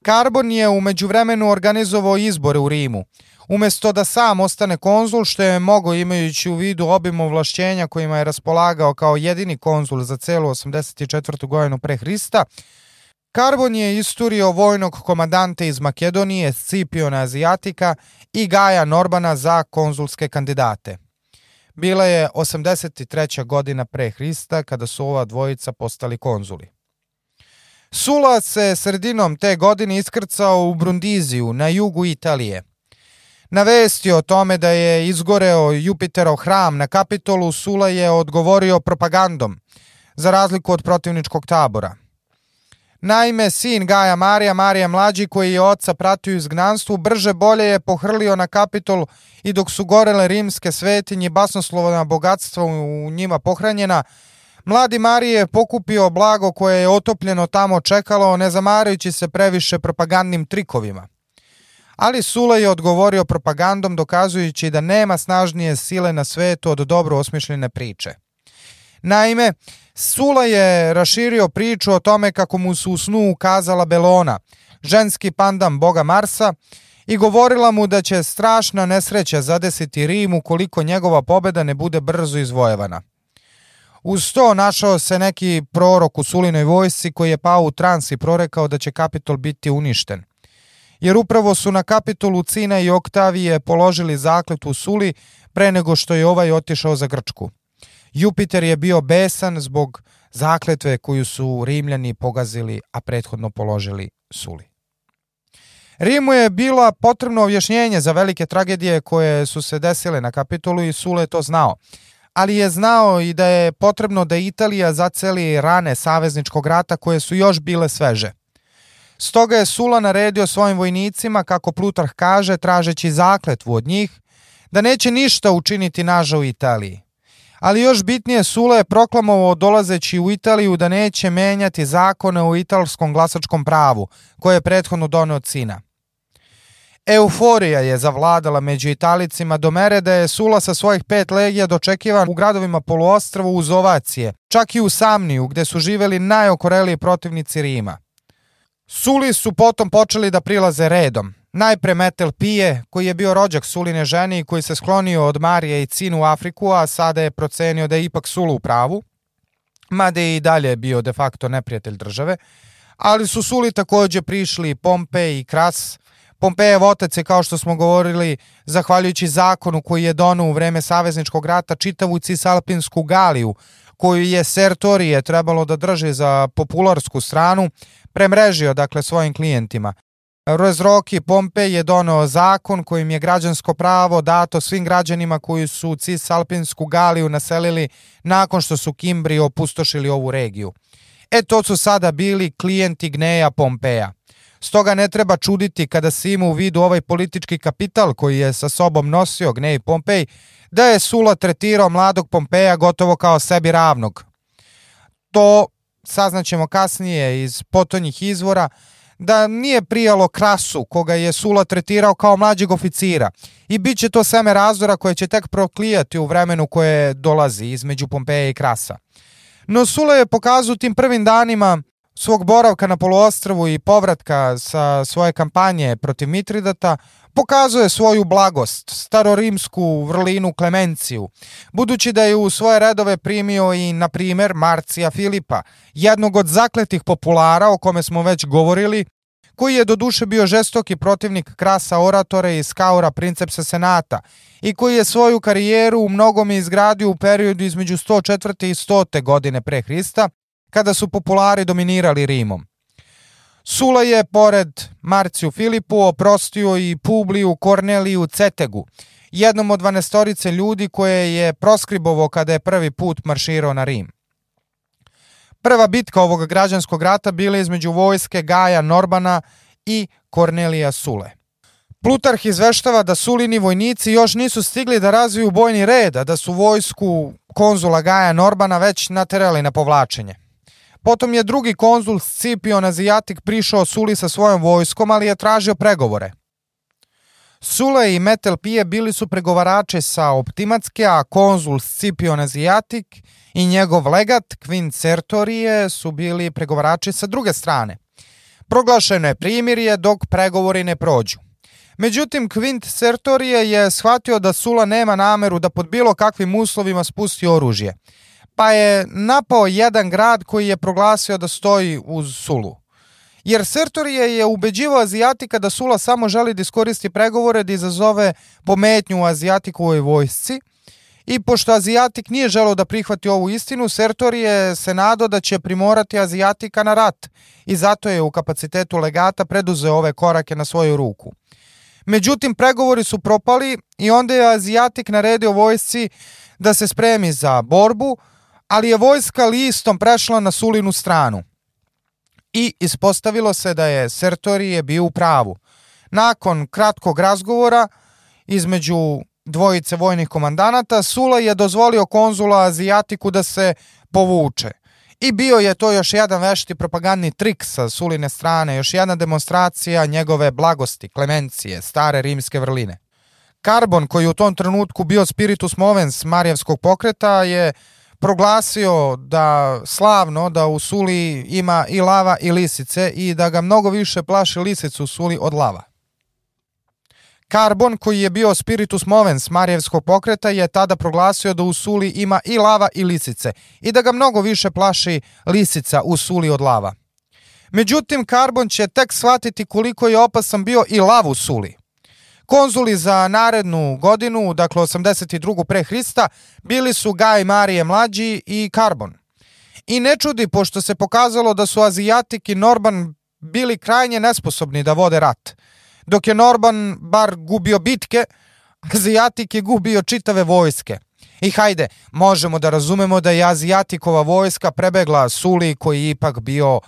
Karbon je umeđu vremenu organizovao izbore u Rimu. Umesto da sam ostane konzul, što je mogo imajući u vidu obim ovlašćenja kojima je raspolagao kao jedini konzul za celu 84. godinu pre Hrista, Karbon je isturio vojnog komadante iz Makedonije, Scipiona Azijatika i Gaja Norbana za konzulske kandidate. Bila je 83. godina pre Hrista kada su ova dvojica postali konzuli. Sula se sredinom te godine iskrcao u Brundiziju na jugu Italije – Na vesti o tome da je izgoreo Jupiterov hram na Kapitolu, Sula je odgovorio propagandom, za razliku od protivničkog tabora. Naime, sin Gaja Marija, Marija Mlađi, koji je oca pratio izgnanstvu, brže bolje je pohrlio na Kapitol i dok su gorele rimske svetinje basnoslovna bogatstva u njima pohranjena, Mladi Marije je pokupio blago koje je otopljeno tamo čekalo, ne zamarajući se previše propagandnim trikovima. Ali Sula je odgovorio propagandom dokazujući da nema snažnije sile na svetu od dobro osmišljene priče. Naime, Sula je raširio priču o tome kako mu su u snu ukazala Belona, ženski pandam boga Marsa, i govorila mu da će strašna nesreća zadesiti Rim ukoliko njegova pobeda ne bude brzo izvojevana. Uz to našao se neki prorok u Sulinoj vojsci koji je pao u trans i prorekao da će Kapitol biti uništen. Jer upravo su na Kapitolu Cina i Oktavije položili zakletu Suli pre nego što je ovaj otišao za Grčku. Jupiter je bio besan zbog zakletve koju su Rimljani pogazili, a prethodno položili Suli. Rimu je bila potrebno objašnjenje za velike tragedije koje su se desile na kapitolu i Sule je to znao. Ali je znao i da je potrebno da Italija zaceli rane savezničkog rata koje su još bile sveže. Stoga je Sula naredio svojim vojnicima, kako Plutarh kaže, tražeći zakletvu od njih, da neće ništa učiniti naža u Italiji. Ali još bitnije Sula je proklamovao dolazeći u Italiju da neće menjati zakone o italskom glasačkom pravu, koje je prethodno doneo Cina. Euforija je zavladala među Italicima do mere da je Sula sa svojih pet legija dočekivan u gradovima poluostrava uz ovacije, čak i u Samniju gde su živeli najokoreliji protivnici Rima. Suli su potom počeli da prilaze redom. Najpre Metel Pije, koji je bio rođak Suline ženi i koji se sklonio od Marije i Cinu u Afriku, a sada je procenio da je ipak Sulu u pravu, mada je i dalje bio de facto neprijatelj države, ali su Suli takođe prišli Pompe i Kras, Pompejev otac je, kao što smo govorili, zahvaljujući zakonu koji je donao u vreme Savezničkog rata čitavu Cisalpinsku Galiju, koju je Sertorije trebalo da drži za popularsku stranu, premrežio dakle svojim klijentima. Rozroki Pompej je donao zakon kojim je građansko pravo dato svim građanima koji su Cisalpinsku Galiju naselili nakon što su Kimbri opustošili ovu regiju. E to su sada bili klijenti Gneja Pompeja. Stoga ne treba čuditi kada se ima u vidu ovaj politički kapital koji je sa sobom nosio Gnej Pompej, da je Sula tretirao mladog Pompeja gotovo kao sebi ravnog. To saznaćemo kasnije iz potonjih izvora, da nije prijalo krasu koga je Sula tretirao kao mlađeg oficira i bit će to seme razdora koje će tek proklijati u vremenu koje dolazi između Pompeja i Krasa. No Sula je pokazao tim prvim danima svog boravka na poluostrvu i povratka sa svoje kampanje protiv Mitridata pokazuje svoju blagost, starorimsku vrlinu Klemenciju, budući da je u svoje redove primio i, na primer, Marcija Filipa, jednog od zakletih populara o kome smo već govorili, koji je do duše bio žestoki protivnik krasa oratore i skaura princepsa senata i koji je svoju karijeru u mnogome izgradio u periodu između 104. i 100. godine pre Hrista, kada su populari dominirali Rimom. Sula je, pored Marciju Filipu, oprostio i Publiju Korneliju Cetegu, jednom od dvanestorice ljudi koje je proskribovo kada je prvi put marširao na Rim. Prva bitka ovog građanskog rata bila između vojske Gaja Norbana i Kornelija Sule. Plutarh izveštava da Sulini vojnici još nisu stigli da razviju bojni red, a da su vojsku konzula Gaja Norbana već naterali na povlačenje. Potom je drugi konzul Scipion Azijatik prišao Suli sa svojom vojskom, ali je tražio pregovore. Sule i Metel Pije bili su pregovarače sa Optimatske, a konzul Scipion Azijatik i njegov legat Quint Sertorije su bili pregovarači sa druge strane. Proglašeno je primirje dok pregovori ne prođu. Međutim, Quint Sertorije je shvatio da Sula nema nameru da pod bilo kakvim uslovima spusti oružje – pa je napao jedan grad koji je proglasio da stoji uz Sulu. Jer Sertorije je ubeđivao Azijatika da Sula samo želi da iskoristi pregovore da izazove pometnju u Azijatikovoj vojsci i pošto Azijatik nije želeo da prihvati ovu istinu, Sertorije se nadao da će primorati Azijatika na rat i zato je u kapacitetu legata preduzeo ove korake na svoju ruku. Međutim, pregovori su propali i onda je Azijatik naredio vojsci da se spremi za borbu, ali je vojska listom prešla na Sulinu stranu. I ispostavilo se da je Sertorije bio u pravu. Nakon kratkog razgovora između dvojice vojnih komandanata, Sula je dozvolio konzula Azijatiku da se povuče. I bio je to još jedan vešti propagandni trik sa Suline strane, još jedna demonstracija njegove blagosti, klemencije, stare rimske vrline. Karbon, koji u tom trenutku bio spiritus movens Marijevskog pokreta, je proglasio da slavno da u Suli ima i lava i lisice i da ga mnogo više plaši lisicu u Suli od lava. Karbon, koji je bio spiritus movens Marijevskog pokreta, je tada proglasio da u Suli ima i lava i lisice i da ga mnogo više plaši lisica u Suli od lava. Međutim, Karbon će tek shvatiti koliko je opasan bio i lav u Suli. Konzuli za narednu godinu, dakle 82. pre Hrista, bili su Gaj Marije Mlađi i Karbon. I ne čudi, pošto se pokazalo da su Azijatik i Norban bili krajnje nesposobni da vode rat. Dok je Norban bar gubio bitke, Azijatik je gubio čitave vojske. I hajde, možemo da razumemo da je Azijatikova vojska prebegla Suli koji je ipak bio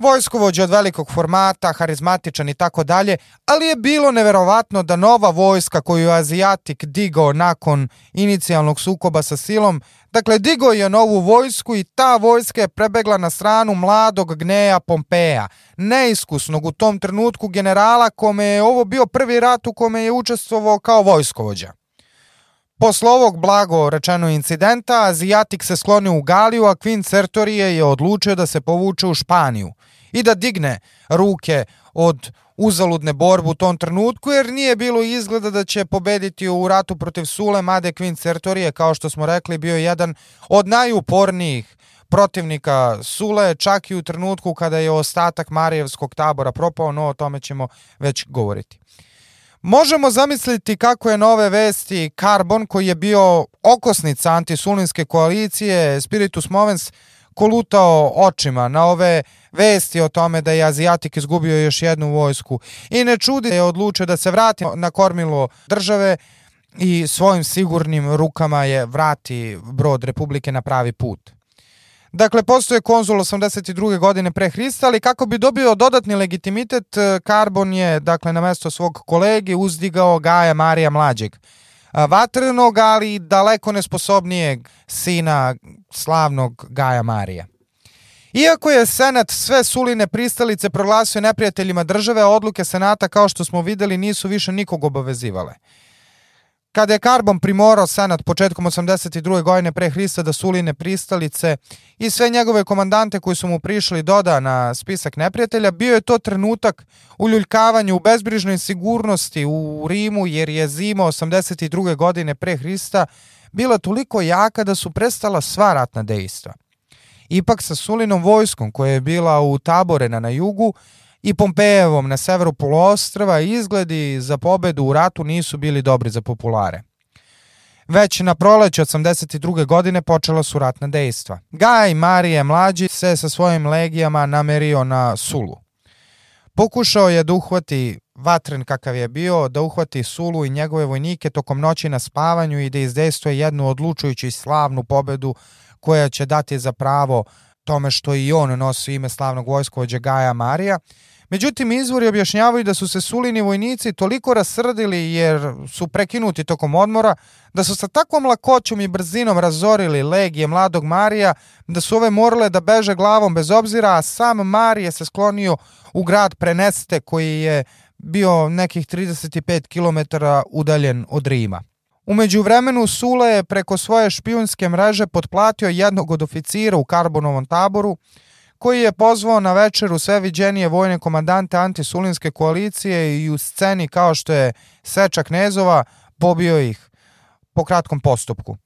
vojskovođa od velikog formata, harizmatičan i tako dalje, ali je bilo neverovatno da nova vojska koju je Azijatik digao nakon inicijalnog sukoba sa silom, dakle digao je novu vojsku i ta vojska je prebegla na stranu mladog gneja Pompeja, neiskusnog u tom trenutku generala kome je ovo bio prvi rat u kome je učestvovao kao vojskovođa. Posle ovog blago rečeno incidenta, Azijatik se sklonio u Galiju, a Queen Sertorije je odlučio da se povuče u Španiju i da digne ruke od uzaludne borbe u tom trenutku, jer nije bilo izgleda da će pobediti u ratu protiv Sule, made Queen Sertorije, kao što smo rekli, bio je jedan od najupornijih protivnika Sule, čak i u trenutku kada je ostatak Marijevskog tabora propao, no o tome ćemo već govoriti. Možemo zamisliti kako je nove vesti Carbon, koji je bio okosnica antisulinske koalicije Spiritus Movens, kolutao očima na ove vesti o tome da je Azijatik izgubio još jednu vojsku i ne čudi da je odlučio da se vrati na kormilo države i svojim sigurnim rukama je vrati brod Republike na pravi put. Dakle, postoje konzul 82. godine pre Hrista, ali kako bi dobio dodatni legitimitet, Karbon je, dakle, na mesto svog kolegi uzdigao Gaja Marija Mlađeg, vatrenog, ali daleko nesposobnijeg sina slavnog Gaja Marija. Iako je Senat sve suline pristalice proglasio neprijateljima države, odluke Senata, kao što smo videli, nisu više nikog obavezivale. Kada je Karbon primorao Senat početkom 82. godine pre Hrista da suline pristalice i sve njegove komandante koji su mu prišli doda na spisak neprijatelja, bio je to trenutak uljuljkavanja u bezbrižnoj sigurnosti u Rimu jer je zima 82. godine pre Hrista bila toliko jaka da su prestala sva ratna dejstva. Ipak sa Sulinom vojskom koja je bila u taborena na jugu i Pompejevom na severu poluostrava izgledi za pobedu u ratu nisu bili dobri za populare. Već na proleće 82. godine počela su ratna dejstva. Gaj Marije mlađi se sa svojim legijama namerio na Sulu. Pokušao je da uhvati vatren kakav je bio, da uhvati Sulu i njegove vojnike tokom noći na spavanju i da izdejstuje jednu odlučujuću i slavnu pobedu koja će dati za pravo tome što i on nosi ime slavnog vojskovođa Gaja Marija. Međutim, izvori objašnjavaju da su se Sulini vojnici toliko rasrdili jer su prekinuti tokom odmora, da su sa takvom lakoćom i brzinom razorili legije mladog Marija, da su ove morale da beže glavom bez obzira, a sam Marije se sklonio u grad Preneste koji je bio nekih 35 km udaljen od Rima. Umeđu vremenu Sule je preko svoje špijunske mreže potplatio jednog od oficira u Karbonovom taboru, koji je pozvao na večeru sve viđenije vojne komandante antisulinske koalicije i u sceni kao što je Seča Knezova pobio ih po kratkom postupku.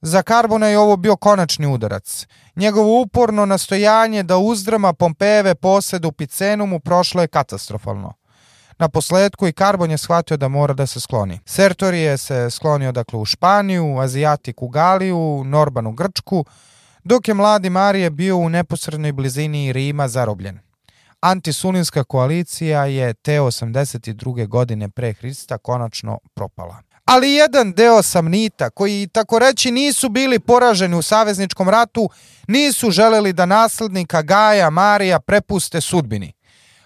Za Karbona je ovo bio konačni udarac. Njegovo uporno nastojanje da uzdrama Pompejeve posede u Picenumu prošlo je katastrofalno. Na posledku i Karbon je shvatio da mora da se skloni. Sertorije se sklonio dakle u Španiju, Azijatik u Galiju, Norban u Grčku, dok je mladi Marije bio u neposrednoj blizini Rima zarobljen. Antisulinska koalicija je te 82. godine pre Hrista konačno propala. Ali jedan deo samnita, koji tako reći nisu bili poraženi u savezničkom ratu, nisu želeli da naslednika Gaja Marija prepuste sudbini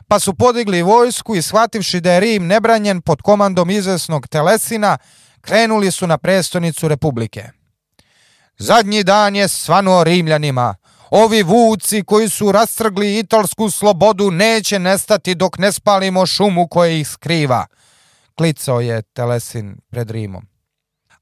pa su podigli vojsku i shvativši da je Rim nebranjen pod komandom izvesnog Telesina, krenuli su na prestonicu Republike. Zadnji dan je svanuo Rimljanima. Ovi vuci koji su rastrgli italsku slobodu neće nestati dok ne spalimo šumu koja ih skriva. Klicao je Telesin pred Rimom.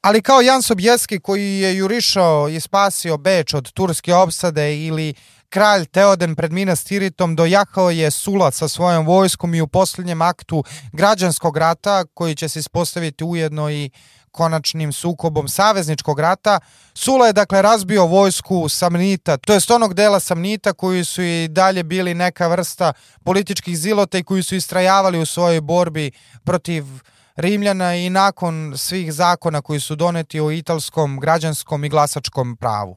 Ali kao Jan Sobjeski koji je jurišao i spasio Beč od turske opsade ili kralj Teoden pred Minas Tiritom dojahao je Sula sa svojom vojskom i u posljednjem aktu građanskog rata koji će se ispostaviti ujedno i konačnim sukobom savezničkog rata. Sula je dakle razbio vojsku Samnita, to jest onog dela Samnita koji su i dalje bili neka vrsta političkih zilota i koji su istrajavali u svojoj borbi protiv Rimljana i nakon svih zakona koji su doneti o italskom, građanskom i glasačkom pravu.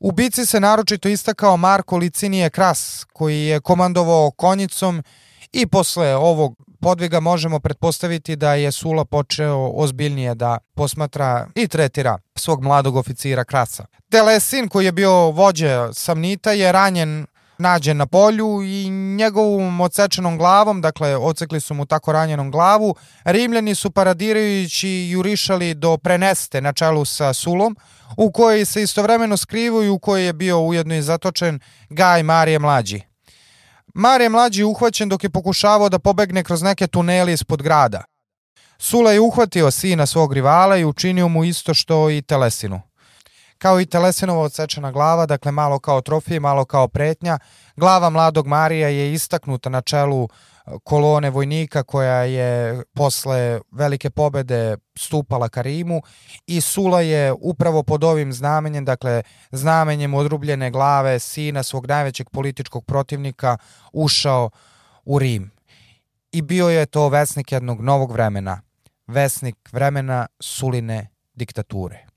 U bici se naročito istakao Marko Licinije Kras, koji je komandovao konjicom i posle ovog podviga možemo pretpostaviti da je Sula počeo ozbiljnije da posmatra i tretira svog mladog oficira Krasa. Telesin, koji je bio vođe Samnita, je ranjen nađen na polju i njegovom odsečenom glavom, dakle ocekli su mu tako ranjenom glavu, Rimljani su paradirajući jurišali do Preneste na čelu sa Sulom, u kojoj se istovremeno skrivaju, u kojoj je bio ujedno i zatočen Gaj Marije Mlađi. Mlađi je uhvaćen dok je pokušavao da pobegne kroz neke tuneli ispod grada. Sula je uhvatio sina svog rivala i učinio mu isto što i Telesinu kao i Telesinova odsečena glava, dakle malo kao trofij, malo kao pretnja. Glava mladog Marija je istaknuta na čelu kolone vojnika koja je posle velike pobede stupala ka Rimu i Sula je upravo pod ovim znamenjem, dakle znamenjem odrubljene glave sina svog najvećeg političkog protivnika ušao u Rim. I bio je to vesnik jednog novog vremena, vesnik vremena Suline diktature.